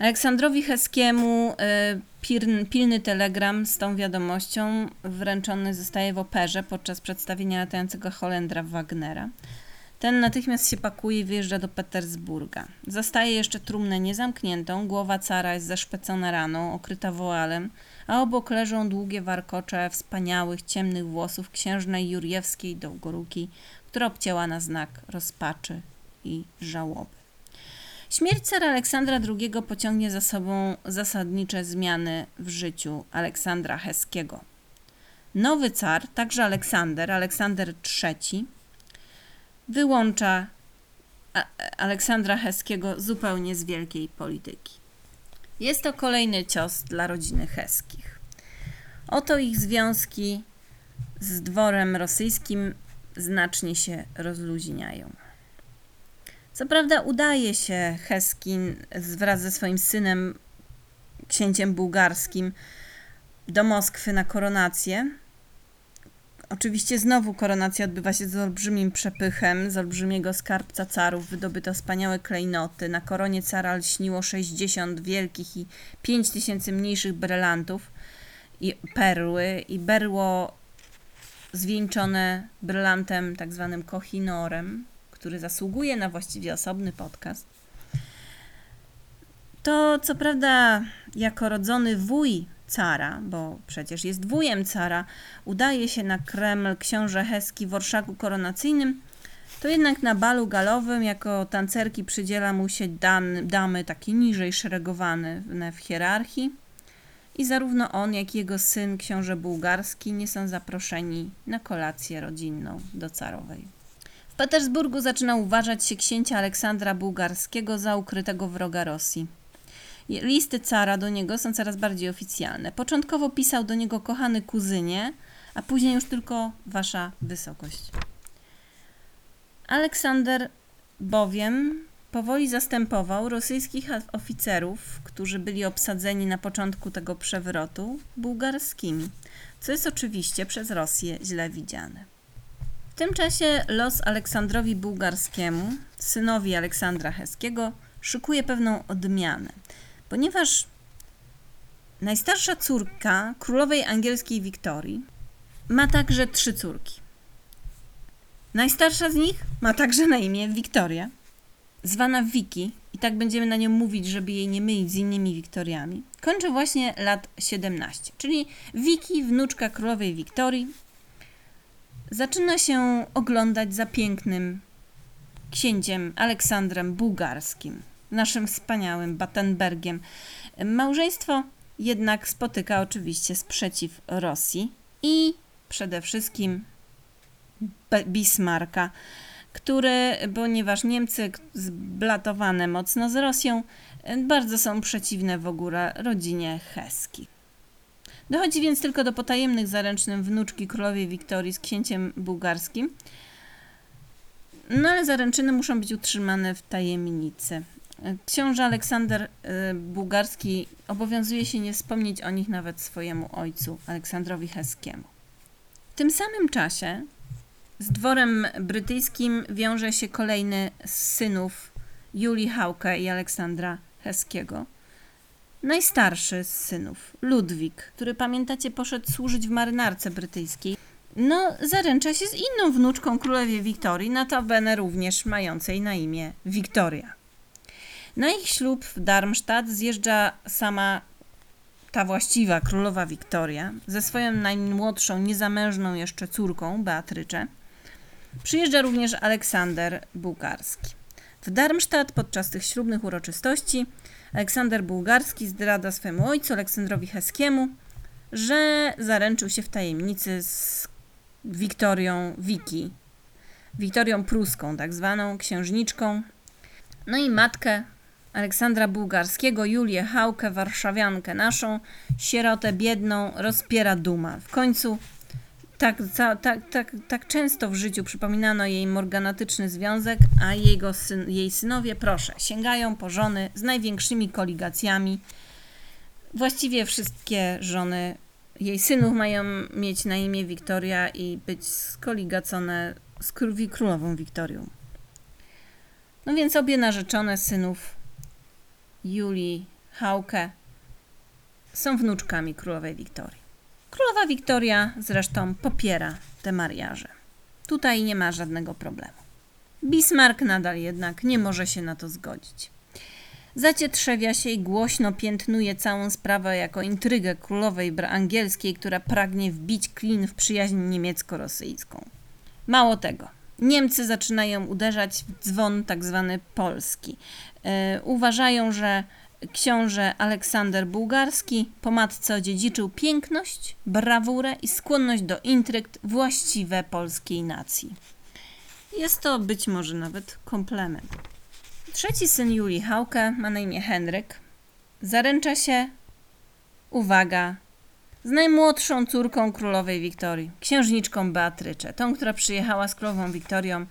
Aleksandrowi Heskiemu e, pilny telegram z tą wiadomością wręczony zostaje w operze podczas przedstawienia latającego Holendra Wagnera. Ten natychmiast się pakuje i wyjeżdża do Petersburga. Zastaje jeszcze trumnę niezamkniętą, głowa cara jest zaszpecona raną, okryta woalem, a obok leżą długie warkocze wspaniałych, ciemnych włosów księżnej Jurjewskiej Dołgoruki, która obcięła na znak rozpaczy i żałoby. Śmierć cara Aleksandra II pociągnie za sobą zasadnicze zmiany w życiu Aleksandra Heskiego. Nowy car, także Aleksander, Aleksander III, wyłącza Aleksandra Heskiego zupełnie z wielkiej polityki. Jest to kolejny cios dla rodziny Heskich. Oto ich związki z dworem rosyjskim znacznie się rozluźniają. Co prawda udaje się Heskin wraz ze swoim synem, księciem bułgarskim, do Moskwy na koronację, Oczywiście znowu koronacja odbywa się z olbrzymim przepychem, z olbrzymiego skarbca carów wydobyto wspaniałe klejnoty. Na koronie cara lśniło 60 wielkich i 5 tysięcy mniejszych brylantów. i perły i berło zwieńczone brylantem tak zwanym kohinorem, który zasługuje na właściwie osobny podcast. To co prawda jako rodzony wuj cara, bo przecież jest wujem cara, udaje się na Kreml książę Heski w orszaku koronacyjnym, to jednak na balu galowym jako tancerki przydziela mu się dan, damy takie niżej szeregowane w hierarchii i zarówno on, jak i jego syn, książę bułgarski, nie są zaproszeni na kolację rodzinną do carowej. Petersburgu zaczyna uważać się księcia Aleksandra Bułgarskiego za ukrytego wroga Rosji. Listy cara do niego są coraz bardziej oficjalne. Początkowo pisał do niego kochany kuzynie, a później już tylko wasza wysokość. Aleksander bowiem powoli zastępował rosyjskich oficerów, którzy byli obsadzeni na początku tego przewrotu, bułgarskimi, co jest oczywiście przez Rosję źle widziane. Tym czasie los Aleksandrowi Bułgarskiemu, synowi Aleksandra Heskiego, szykuje pewną odmianę, ponieważ najstarsza córka królowej angielskiej Wiktorii ma także trzy córki. Najstarsza z nich ma także na imię Wiktoria, zwana Wiki, i tak będziemy na nią mówić, żeby jej nie mylić z innymi Wiktoriami, kończy właśnie lat 17. Czyli Wiki, wnuczka królowej Wiktorii, zaczyna się oglądać za pięknym księciem Aleksandrem Bułgarskim, naszym wspaniałym Battenbergiem. Małżeństwo jednak spotyka oczywiście sprzeciw Rosji i przede wszystkim Bismarcka, który, ponieważ Niemcy zblatowane mocno z Rosją, bardzo są przeciwne w ogóle rodzinie Heski. Dochodzi więc tylko do potajemnych zaręczyn wnuczki królowej Wiktorii z księciem bułgarskim. No ale zaręczyny muszą być utrzymane w tajemnicy. Książę Aleksander y, Bułgarski obowiązuje się nie wspomnieć o nich nawet swojemu ojcu, Aleksandrowi Heskiemu. W tym samym czasie z dworem brytyjskim wiąże się kolejny z synów Julii Hauke i Aleksandra Heskiego. Najstarszy z synów, Ludwik, który pamiętacie poszedł służyć w marynarce brytyjskiej. No, zaręcza się z inną wnuczką królowej Wiktorii, notabene również mającej na imię Wiktoria. Na ich ślub w Darmstadt zjeżdża sama ta właściwa królowa Wiktoria ze swoją najmłodszą, niezamężną jeszcze córką, Beatrycze. Przyjeżdża również Aleksander Bułgarski. W Darmstadt podczas tych ślubnych uroczystości Aleksander Bułgarski zdrada swemu ojcu, Aleksandrowi Heskiemu, że zaręczył się w tajemnicy z Wiktorią Wiki, Wiktorią Pruską, tak zwaną księżniczką. No i matkę Aleksandra Bułgarskiego, Julię Hałkę, warszawiankę naszą, sierotę biedną, rozpiera duma. W końcu tak, tak, tak, tak często w życiu przypominano jej morganatyczny związek, a jego syn, jej synowie, proszę, sięgają po żony z największymi koligacjami. Właściwie wszystkie żony jej synów mają mieć na imię Wiktoria i być skoligacone z królową Wiktorią. No więc obie narzeczone synów Julii Hauke są wnuczkami królowej Wiktorii. Królowa Wiktoria zresztą popiera te mariaże. Tutaj nie ma żadnego problemu. Bismarck nadal jednak nie może się na to zgodzić. Zacietrzewia się i głośno piętnuje całą sprawę jako intrygę królowej angielskiej, która pragnie wbić klin w przyjaźń niemiecko-rosyjską. Mało tego, Niemcy zaczynają uderzać w dzwon tak zwany polski. Yy, uważają, że książę Aleksander Bułgarski po matce odziedziczył piękność, brawurę i skłonność do intryg właściwe polskiej nacji. Jest to być może nawet komplement. Trzeci syn Julii Hauke ma na imię Henryk. Zaręcza się, uwaga, z najmłodszą córką królowej Wiktorii, księżniczką Beatrycze, tą, która przyjechała z królową Wiktorią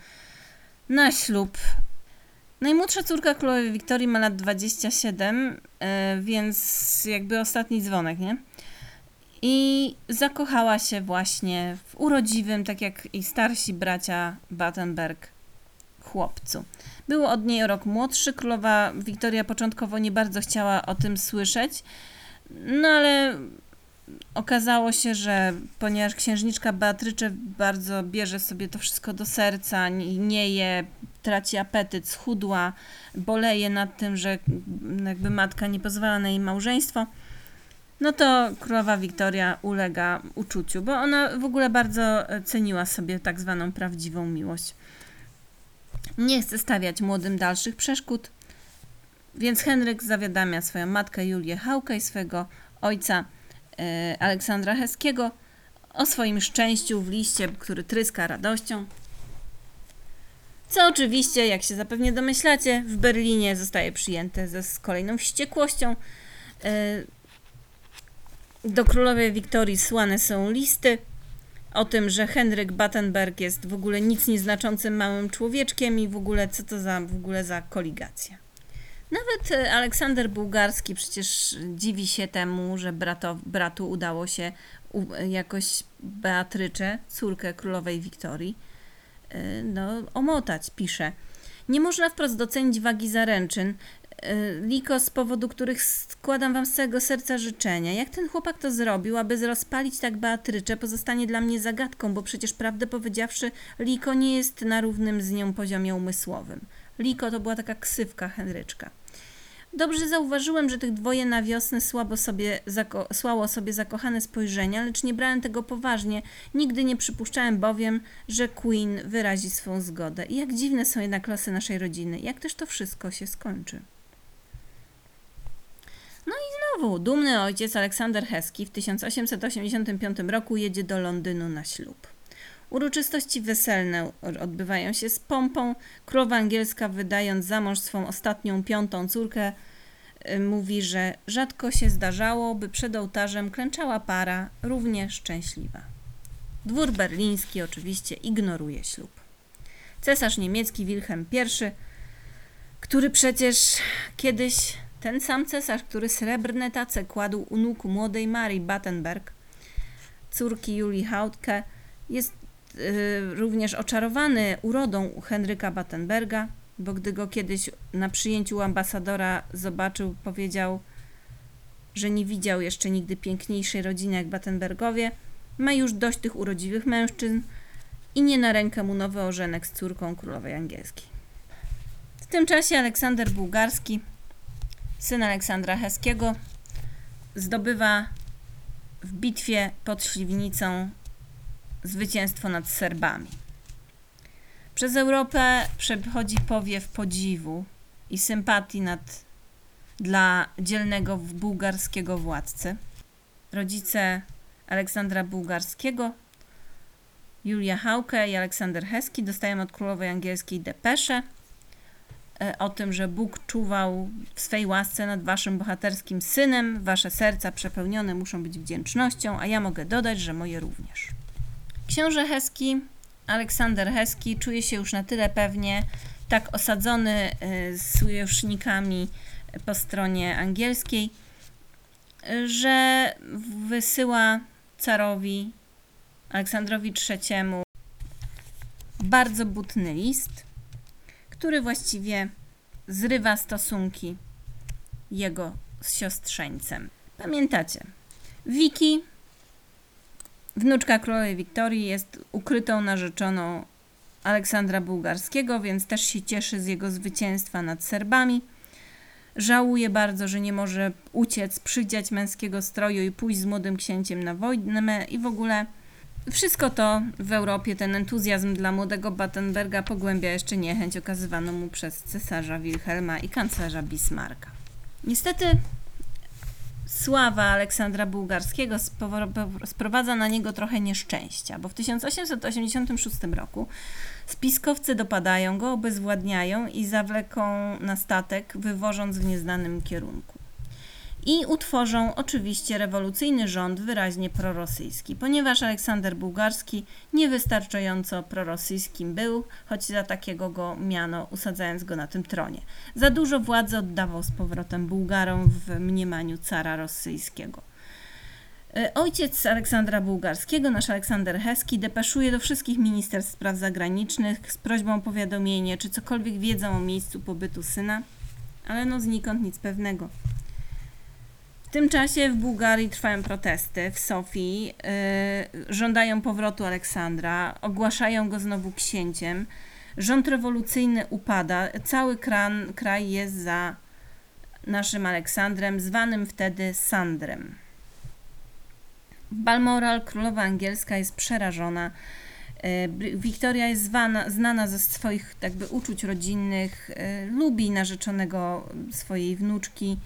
na ślub Najmłodsza córka królowej Wiktorii ma lat 27, e, więc jakby ostatni dzwonek, nie? I zakochała się właśnie w urodziwym, tak jak i starsi bracia Battenberg, chłopcu. Był od niej rok młodszy. Królowa Wiktoria początkowo nie bardzo chciała o tym słyszeć, no ale okazało się, że ponieważ księżniczka Beatrycze bardzo bierze sobie to wszystko do serca, nie je, traci apetyt, schudła, boleje nad tym, że jakby matka nie pozwala na jej małżeństwo, no to królowa Wiktoria ulega uczuciu, bo ona w ogóle bardzo ceniła sobie tak zwaną prawdziwą miłość. Nie chce stawiać młodym dalszych przeszkód, więc Henryk zawiadamia swoją matkę Julię Hałkę i swojego ojca e, Aleksandra Heskiego o swoim szczęściu w liście, który tryska radością. Co oczywiście, jak się zapewnie domyślacie, w Berlinie zostaje przyjęte ze z kolejną wściekłością. E, do królowej Wiktorii słane są listy o tym, że Henryk Battenberg jest w ogóle nic nieznaczącym małym człowieczkiem i w ogóle co to za w ogóle za koligacja. Nawet e, Aleksander Bułgarski przecież dziwi się temu, że brato, bratu udało się jakoś Beatrycze, córkę królowej Wiktorii, no, omotać, pisze. Nie można wprost docenić wagi zaręczyn, e, Liko, z powodu których składam wam z całego serca życzenia. Jak ten chłopak to zrobił, aby rozpalić tak Beatrycze, pozostanie dla mnie zagadką, bo przecież prawdę powiedziawszy, Liko nie jest na równym z nią poziomie umysłowym. Liko to była taka ksywka Henryczka. Dobrze zauważyłem, że tych dwoje na wiosnę słabo sobie słało sobie zakochane spojrzenia, lecz nie brałem tego poważnie. Nigdy nie przypuszczałem bowiem, że Queen wyrazi swą zgodę. I jak dziwne są jednak losy naszej rodziny. Jak też to wszystko się skończy. No i znowu, dumny ojciec Aleksander Heski w 1885 roku jedzie do Londynu na ślub. Uroczystości weselne odbywają się z pompą. Królowa angielska, wydając za mąż swą ostatnią, piątą córkę, y, mówi, że rzadko się zdarzało, by przed ołtarzem klęczała para równie szczęśliwa. Dwór berliński oczywiście ignoruje ślub. Cesarz niemiecki Wilhelm I, który przecież kiedyś ten sam cesarz, który srebrne tace kładł u nóg młodej Marii Battenberg, córki Julii Hautke, jest również oczarowany urodą Henryka Battenberga, bo gdy go kiedyś na przyjęciu ambasadora zobaczył, powiedział, że nie widział jeszcze nigdy piękniejszej rodziny jak Battenbergowie, ma już dość tych urodziwych mężczyzn i nie na rękę mu nowy ożenek z córką królowej angielskiej. W tym czasie Aleksander Bułgarski, syn Aleksandra Heskiego, zdobywa w bitwie pod Śliwnicą zwycięstwo nad Serbami. Przez Europę przechodzi powiew podziwu i sympatii nad, dla dzielnego bułgarskiego władcy. Rodzice Aleksandra Bułgarskiego, Julia Hauke i Aleksander Heski dostają od królowej angielskiej depesze o tym, że Bóg czuwał w swej łasce nad waszym bohaterskim synem. Wasze serca przepełnione muszą być wdzięcznością, a ja mogę dodać, że moje również. Książę Heski, Aleksander Heski, czuje się już na tyle pewnie, tak osadzony y, z sojusznikami po stronie angielskiej, że wysyła carowi Aleksandrowi III bardzo butny list, który właściwie zrywa stosunki jego z siostrzeńcem. Pamiętacie, Wiki Wnuczka królowej Wiktorii jest ukrytą narzeczoną Aleksandra Bułgarskiego, więc też się cieszy z jego zwycięstwa nad Serbami. Żałuje bardzo, że nie może uciec, przydziać męskiego stroju i pójść z młodym księciem na wojnę i w ogóle wszystko to w Europie, ten entuzjazm dla młodego Battenberga pogłębia jeszcze niechęć okazywaną mu przez cesarza Wilhelma i kanclerza Bismarcka. Niestety sława Aleksandra Bułgarskiego sprowadza na niego trochę nieszczęścia, bo w 1886 roku spiskowcy dopadają go, obezwładniają i zawleką na statek, wywożąc w nieznanym kierunku i utworzą oczywiście rewolucyjny rząd wyraźnie prorosyjski, ponieważ Aleksander Bułgarski niewystarczająco prorosyjskim był, choć za takiego go miano, usadzając go na tym tronie. Za dużo władzy oddawał z powrotem Bułgarom w mniemaniu cara rosyjskiego. E, ojciec Aleksandra Bułgarskiego, nasz Aleksander Heski, depeszuje do wszystkich ministerstw spraw zagranicznych z prośbą o powiadomienie, czy cokolwiek wiedzą o miejscu pobytu syna, ale no znikąd nic pewnego. W tym czasie w Bułgarii trwają protesty. W Sofii yy, żądają powrotu Aleksandra, ogłaszają go znowu księciem. Rząd rewolucyjny upada. Cały kran, kraj jest za naszym Aleksandrem, zwanym wtedy Sandrem. Balmoral królowa angielska jest przerażona. Wiktoria jest zwana, znana ze swoich jakby uczuć rodzinnych, lubi narzeczonego swojej wnuczki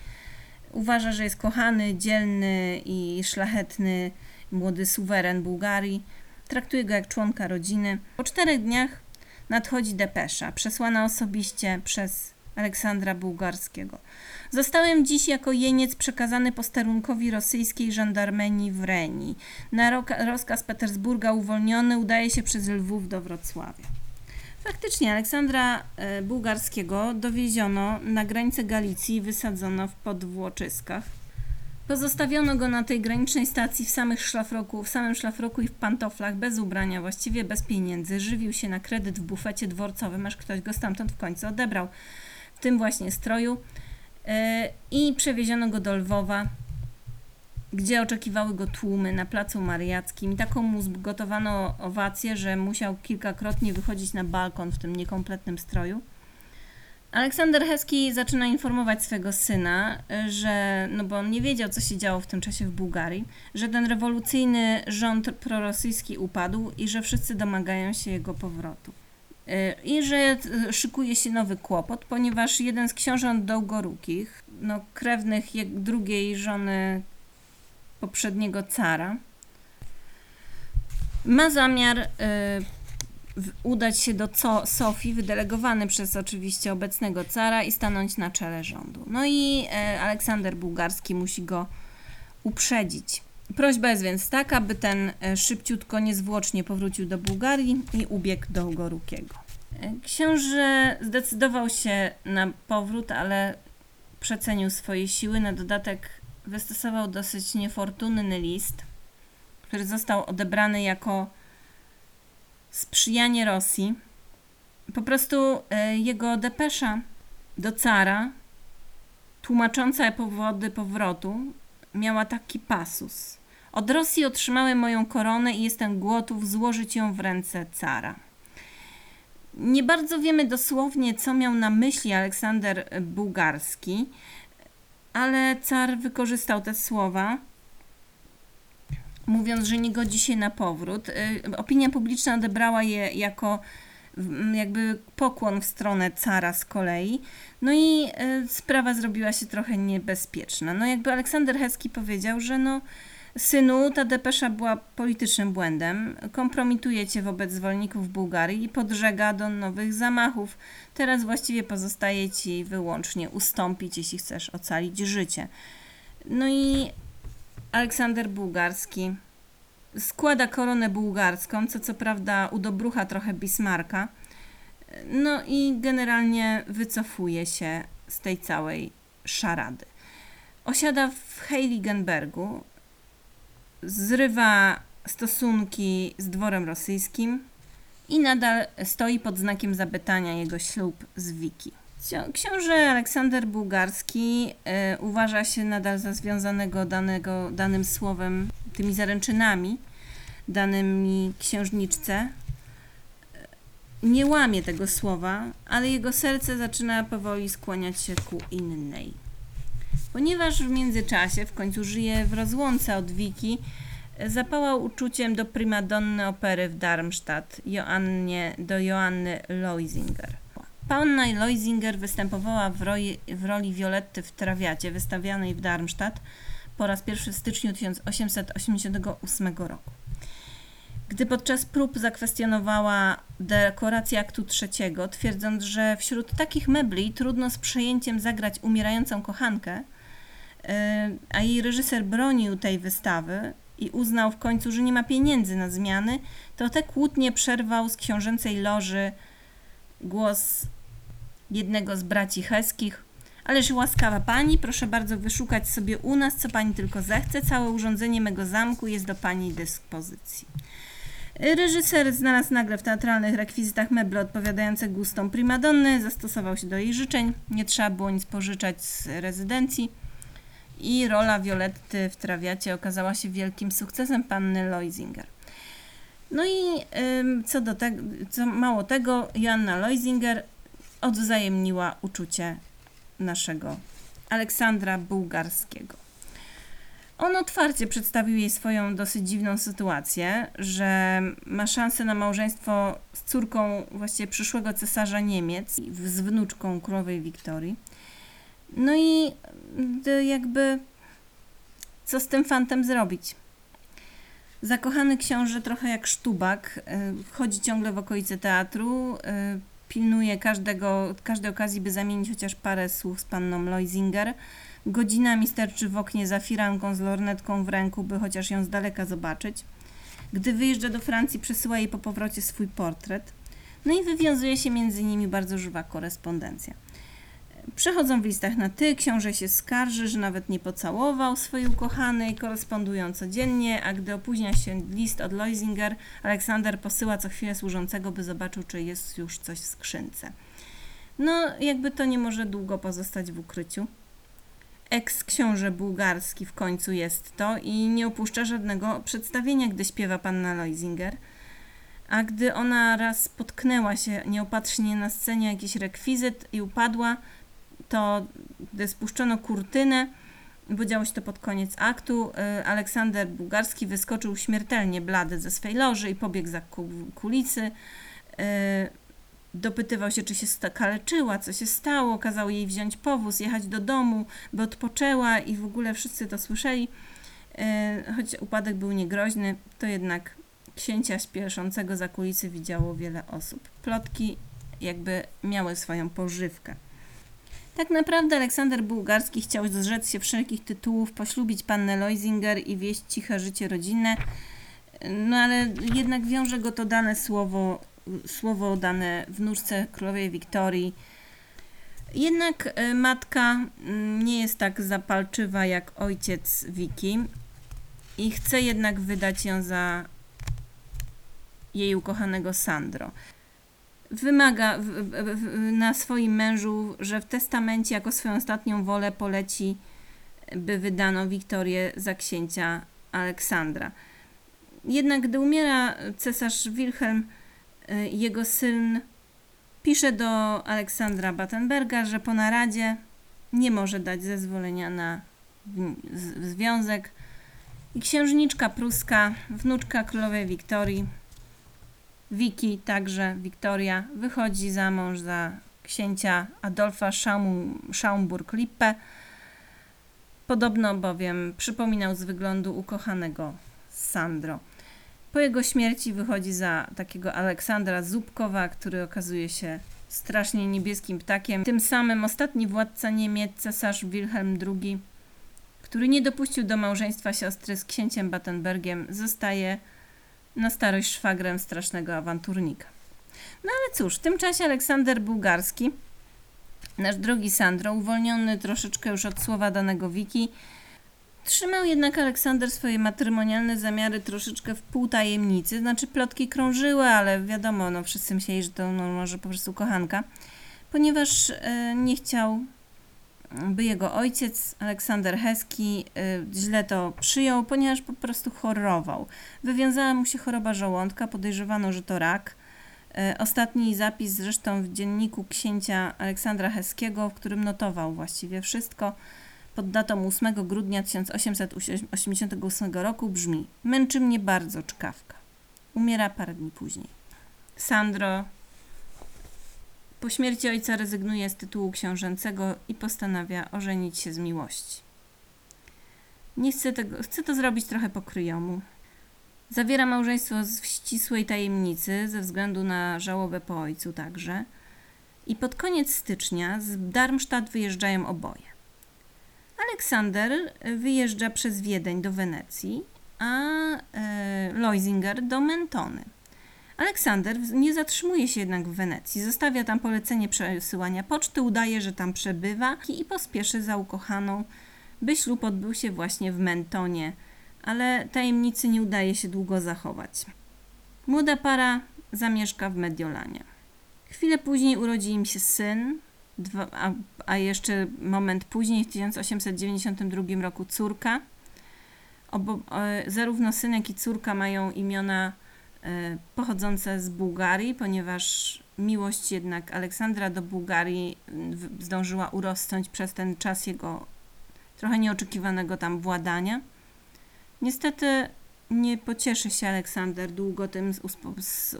Uważa, że jest kochany, dzielny i szlachetny młody suweren Bułgarii. Traktuje go jak członka rodziny. Po czterech dniach nadchodzi depesza, przesłana osobiście przez Aleksandra Bułgarskiego. Zostałem dziś jako jeniec przekazany posterunkowi rosyjskiej żandarmenii w Reni. Na rozkaz Petersburga uwolniony udaje się przez Lwów do Wrocławia. Faktycznie Aleksandra e, Bułgarskiego dowieziono na granicę Galicji i wysadzono w podwłoczyskach. Pozostawiono go na tej granicznej stacji w samych szlafroku, w samym szlafroku i w pantoflach, bez ubrania, właściwie bez pieniędzy. Żywił się na kredyt w bufecie dworcowym, aż ktoś go stamtąd w końcu odebrał. W tym właśnie stroju. E, I przewieziono go do Lwowa, gdzie oczekiwały go tłumy na placu mariackim. Taką mu zgotowano owację, że musiał kilkakrotnie wychodzić na balkon w tym niekompletnym stroju. Aleksander Heski zaczyna informować swego syna, że, no bo on nie wiedział, co się działo w tym czasie w Bułgarii, że ten rewolucyjny rząd prorosyjski upadł i że wszyscy domagają się jego powrotu. Y, I że szykuje się nowy kłopot, ponieważ jeden z książąt Dołgorukich, no, krewnych drugiej żony poprzedniego cara, ma zamiar y, udać się do Sofii, wydelegowany przez oczywiście obecnego cara i stanąć na czele rządu. No i y, Aleksander Bułgarski musi go uprzedzić. Prośba jest więc taka, by ten y, szybciutko, niezwłocznie powrócił do Bułgarii i ubiegł do Gorukiego. Książę zdecydował się na powrót, ale przecenił swoje siły. Na dodatek wystosował dosyć niefortunny list, który został odebrany jako sprzyjanie Rosji. Po prostu e, jego depesza do cara, tłumacząca powody powrotu, miała taki pasus. Od Rosji otrzymałem moją koronę i jestem gotów złożyć ją w ręce cara. Nie bardzo wiemy dosłownie, co miał na myśli Aleksander Bułgarski, ale car wykorzystał te słowa, mówiąc, że nie godzi się na powrót. Y, opinia publiczna odebrała je jako jakby pokłon w stronę cara z kolei. No i y, sprawa zrobiła się trochę niebezpieczna. No jakby Aleksander Heski powiedział, że no synu, ta depesza była politycznym błędem, kompromituje cię wobec zwolenników Bułgarii i podżega do nowych zamachów. Teraz właściwie pozostaje ci wyłącznie ustąpić, jeśli chcesz ocalić życie. No i Aleksander Bułgarski składa koronę bułgarską, co co prawda udobrucha trochę Bismarka. No i generalnie wycofuje się z tej całej szarady. Osiada w Heiligenbergu, zrywa stosunki z dworem rosyjskim i nadal stoi pod znakiem zapytania jego ślub z Wiki. Książę Aleksander Bułgarski y, uważa się nadal za związanego danego, danym słowem, tymi zaręczynami danymi księżniczce. Nie łamie tego słowa, ale jego serce zaczyna powoli skłaniać się ku innej. Ponieważ w międzyczasie w końcu żyje w rozłące od Wiki, zapałał uczuciem do primadonny opery w Darmstadt, Joannie, do Joanny Loisinger. Panna Loisinger występowała w roli, w roli Violetty w Trawiacie, wystawianej w Darmstadt po raz pierwszy w styczniu 1888 roku. Gdy podczas prób zakwestionowała dekorację aktu trzeciego, twierdząc, że wśród takich mebli trudno z przejęciem zagrać umierającą kochankę, e, a jej reżyser bronił tej wystawy i uznał w końcu, że nie ma pieniędzy na zmiany, to te kłótnie przerwał z książęcej loży głos jednego z braci Heskich. Ależ łaskawa pani, proszę bardzo wyszukać sobie u nas, co pani tylko zechce. Całe urządzenie mego zamku jest do pani dyspozycji. Reżyser znalazł nagle w teatralnych rekwizytach meble odpowiadające gustom primadonny, zastosował się do jej życzeń, nie trzeba było nic pożyczać z rezydencji i rola Violetty w Trawiacie okazała się wielkim sukcesem panny Loisinger. No i co do tego, co mało tego, Joanna Loisinger odwzajemniła uczucie naszego Aleksandra Bułgarskiego. On otwarcie przedstawił jej swoją dosyć dziwną sytuację, że ma szansę na małżeństwo z córką właściwie przyszłego cesarza Niemiec, z wnuczką królowej Wiktorii. No i jakby co z tym fantem zrobić? Zakochany książę, trochę jak sztubak, y, chodzi ciągle w okolice teatru, y, pilnuje każdego, każdej okazji, by zamienić chociaż parę słów z panną Loisinger. Godzinami sterczy w oknie za firanką z lornetką w ręku, by chociaż ją z daleka zobaczyć. Gdy wyjeżdża do Francji, przesyła jej po powrocie swój portret. No i wywiązuje się między nimi bardzo żywa korespondencja. Przechodzą w listach na ty, książę się skarży, że nawet nie pocałował swojej ukochanej, korespondują codziennie, a gdy opóźnia się list od Loisinger, Aleksander posyła co chwilę służącego, by zobaczył, czy jest już coś w skrzynce. No, jakby to nie może długo pozostać w ukryciu. Eks-książę bułgarski w końcu jest to i nie opuszcza żadnego przedstawienia, gdy śpiewa panna Loisinger. A gdy ona raz potknęła się nieopatrznie na scenie jakiś rekwizyt i upadła, to gdy spuszczono kurtynę, bo działo się to pod koniec aktu, y, Aleksander Bułgarski wyskoczył śmiertelnie blady ze swej loży i pobiegł za kulisy. Dopytywał się, czy się kaleczyła, co się stało, kazał jej wziąć powóz, jechać do domu, by odpoczęła i w ogóle wszyscy to słyszeli. Y, choć upadek był niegroźny, to jednak księcia śpieszącego za kulisy widziało wiele osób. Plotki jakby miały swoją pożywkę. Tak naprawdę Aleksander Bułgarski chciał zrzec się wszelkich tytułów, poślubić pannę Loisinger i wieść ciche życie rodzinne, no ale jednak wiąże go to dane słowo, słowo dane wnuczce królowej Wiktorii. Jednak e, matka mm, nie jest tak zapalczywa jak ojciec Wiki i chce jednak wydać ją za jej ukochanego Sandro wymaga w, w, na swoim mężu, że w testamencie jako swoją ostatnią wolę poleci, by wydano Wiktorię za księcia Aleksandra. Jednak gdy umiera cesarz Wilhelm, jego syn pisze do Aleksandra Battenberga, że po naradzie nie może dać zezwolenia na związek. I księżniczka pruska, wnuczka królowej Wiktorii, Wiki, także Wiktoria, wychodzi za mąż za księcia Adolfa Schaumburg-Lippe. Podobno bowiem przypominał z wyglądu ukochanego Sandro. Po jego śmierci wychodzi za takiego Aleksandra Zubkowa, który okazuje się strasznie niebieskim ptakiem. Tym samym ostatni władca Niemiec, cesarz Wilhelm II, który nie dopuścił do małżeństwa siostry z księciem Battenbergiem, zostaje na starość szwagrem strasznego awanturnika. No ale cóż, w tym czasie Aleksander Bułgarski, nasz drogi Sandro, uwolniony troszeczkę już od słowa danego Wiki, Trzymał jednak Aleksander swoje matrymonialne zamiary troszeczkę w pół tajemnicy, znaczy plotki krążyły, ale wiadomo, no wszyscy myśleli, że to no, może po prostu kochanka, ponieważ e, nie chciał by jego ojciec, Aleksander Heski, y, źle to przyjął, ponieważ po prostu chorował. Wywiązała mu się choroba żołądka, podejrzewano, że to rak. Y, ostatni zapis zresztą w dzienniku księcia Aleksandra Heskiego, w którym notował właściwie wszystko, pod datą 8 grudnia 1888 roku brzmi: Męczy mnie bardzo czkawka. Umiera parę dni później. Sandro po śmierci ojca rezygnuje z tytułu książęcego i postanawia ożenić się z miłości. Nie chce tego, chce to zrobić trochę po kryjomu. Zawiera małżeństwo w ścisłej tajemnicy ze względu na żałobę po ojcu także. I pod koniec stycznia z Darmstadt wyjeżdżają oboje. Aleksander wyjeżdża przez Wiedeń do Wenecji, a e, Loisinger do Mentony. Aleksander nie zatrzymuje się jednak w Wenecji. Zostawia tam polecenie przesyłania poczty, udaje, że tam przebywa i pospieszy za ukochaną, by ślub odbył się właśnie w Mentonie, ale tajemnicy nie udaje się długo zachować. Młoda para zamieszka w Mediolanie. Chwilę później urodzi im się syn, Dwa, a, a jeszcze moment później, w 1892 roku córka. Obo, e, zarówno synek i córka mają imiona e, pochodzące z Bułgarii, ponieważ miłość jednak Aleksandra do Bułgarii zdążyła urosnąć przez ten czas jego trochę nieoczekiwanego tam władania. Niestety nie pocieszy się Aleksander długo tym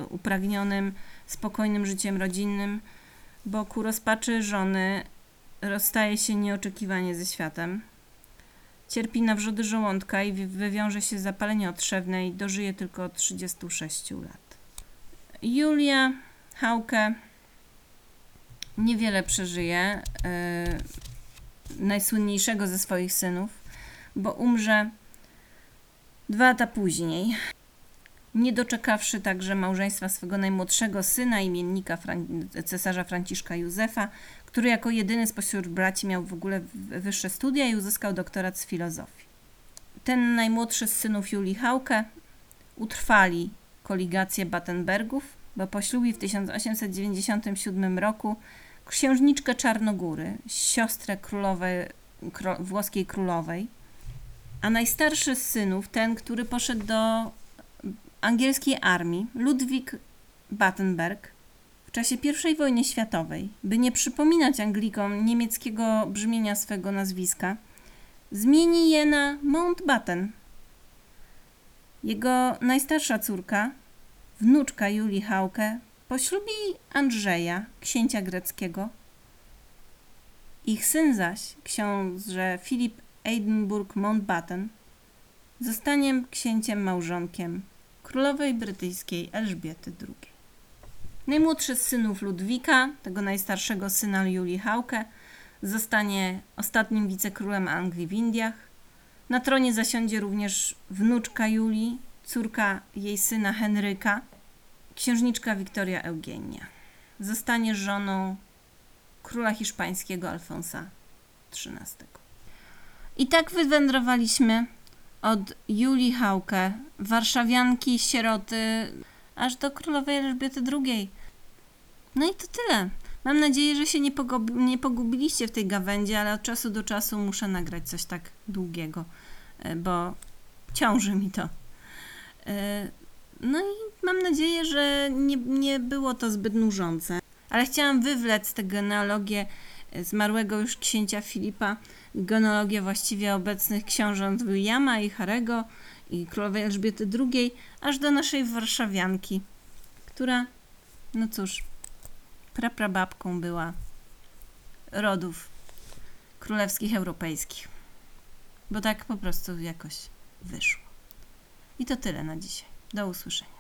upragnionym, spokojnym życiem rodzinnym, bo ku rozpaczy żony rozstaje się nieoczekiwanie ze światem. Cierpi na wrzody żołądka i wy- wywiąże się z zapalenia otrzewne i dożyje tylko 36 lat. Julia Hauke niewiele przeżyje yy, najsłynniejszego ze swoich synów, bo umrze dwa lata później, nie doczekawszy także małżeństwa swego najmłodszego syna, imiennika Fran- cesarza Franciszka Józefa, który jako jedyny spośród braci miał w ogóle wyższe studia i uzyskał doktorat z filozofii. Ten najmłodszy z synów Julii Hauke utrwali koligację Battenbergów, bo poślubi w 1897 roku księżniczkę Czarnogóry, siostrę królowej, kro, włoskiej królowej, a najstarszy z synów, ten, który poszedł do angielskiej armii, Ludwik Battenberg, czasie I wojny światowej, by nie przypominać Anglikom niemieckiego brzmienia swego nazwiska, zmieni je na Mountbatten. Jego najstarsza córka, wnuczka Julii Hauke, poślubi Andrzeja, księcia greckiego. Ich syn zaś, książę Filip Edinburgh Mountbatten, zostanie księciem małżonkiem królowej brytyjskiej Elżbiety II. Najmłodszy z synów Ludwika, tego najstarszego syna Julii Hauke, zostanie ostatnim wicekrólem Anglii w Indiach. Na tronie zasiądzie również wnuczka Julii, córka jej syna Henryka, księżniczka Wiktoria Eugenia. Zostanie żoną króla hiszpańskiego Alfonsa XIII. I tak wywędrowaliśmy od Julii Hauke, warszawianki, sieroty, aż do królowej Elżbiety II. No i to tyle. Mam nadzieję, że się nie, nie pogubiliście w tej gawędzi, ale od czasu do czasu muszę nagrać coś tak długiego, e, bo ciąży mi to. E, No i mam nadzieję, że nie, nie było to zbyt nużące. Ale chciałam wywlec tę genealogię e, zmarłego już księcia Filipa, genealogię właściwie obecnych książąt Williama i Harego i królowej Elżbiety II, aż do naszej warszawianki, która, no cóż, praprababką była rodów królewskich europejskich. Bo tak po prostu jakoś wyszło. I to tyle na dzisiaj. Do usłyszenia.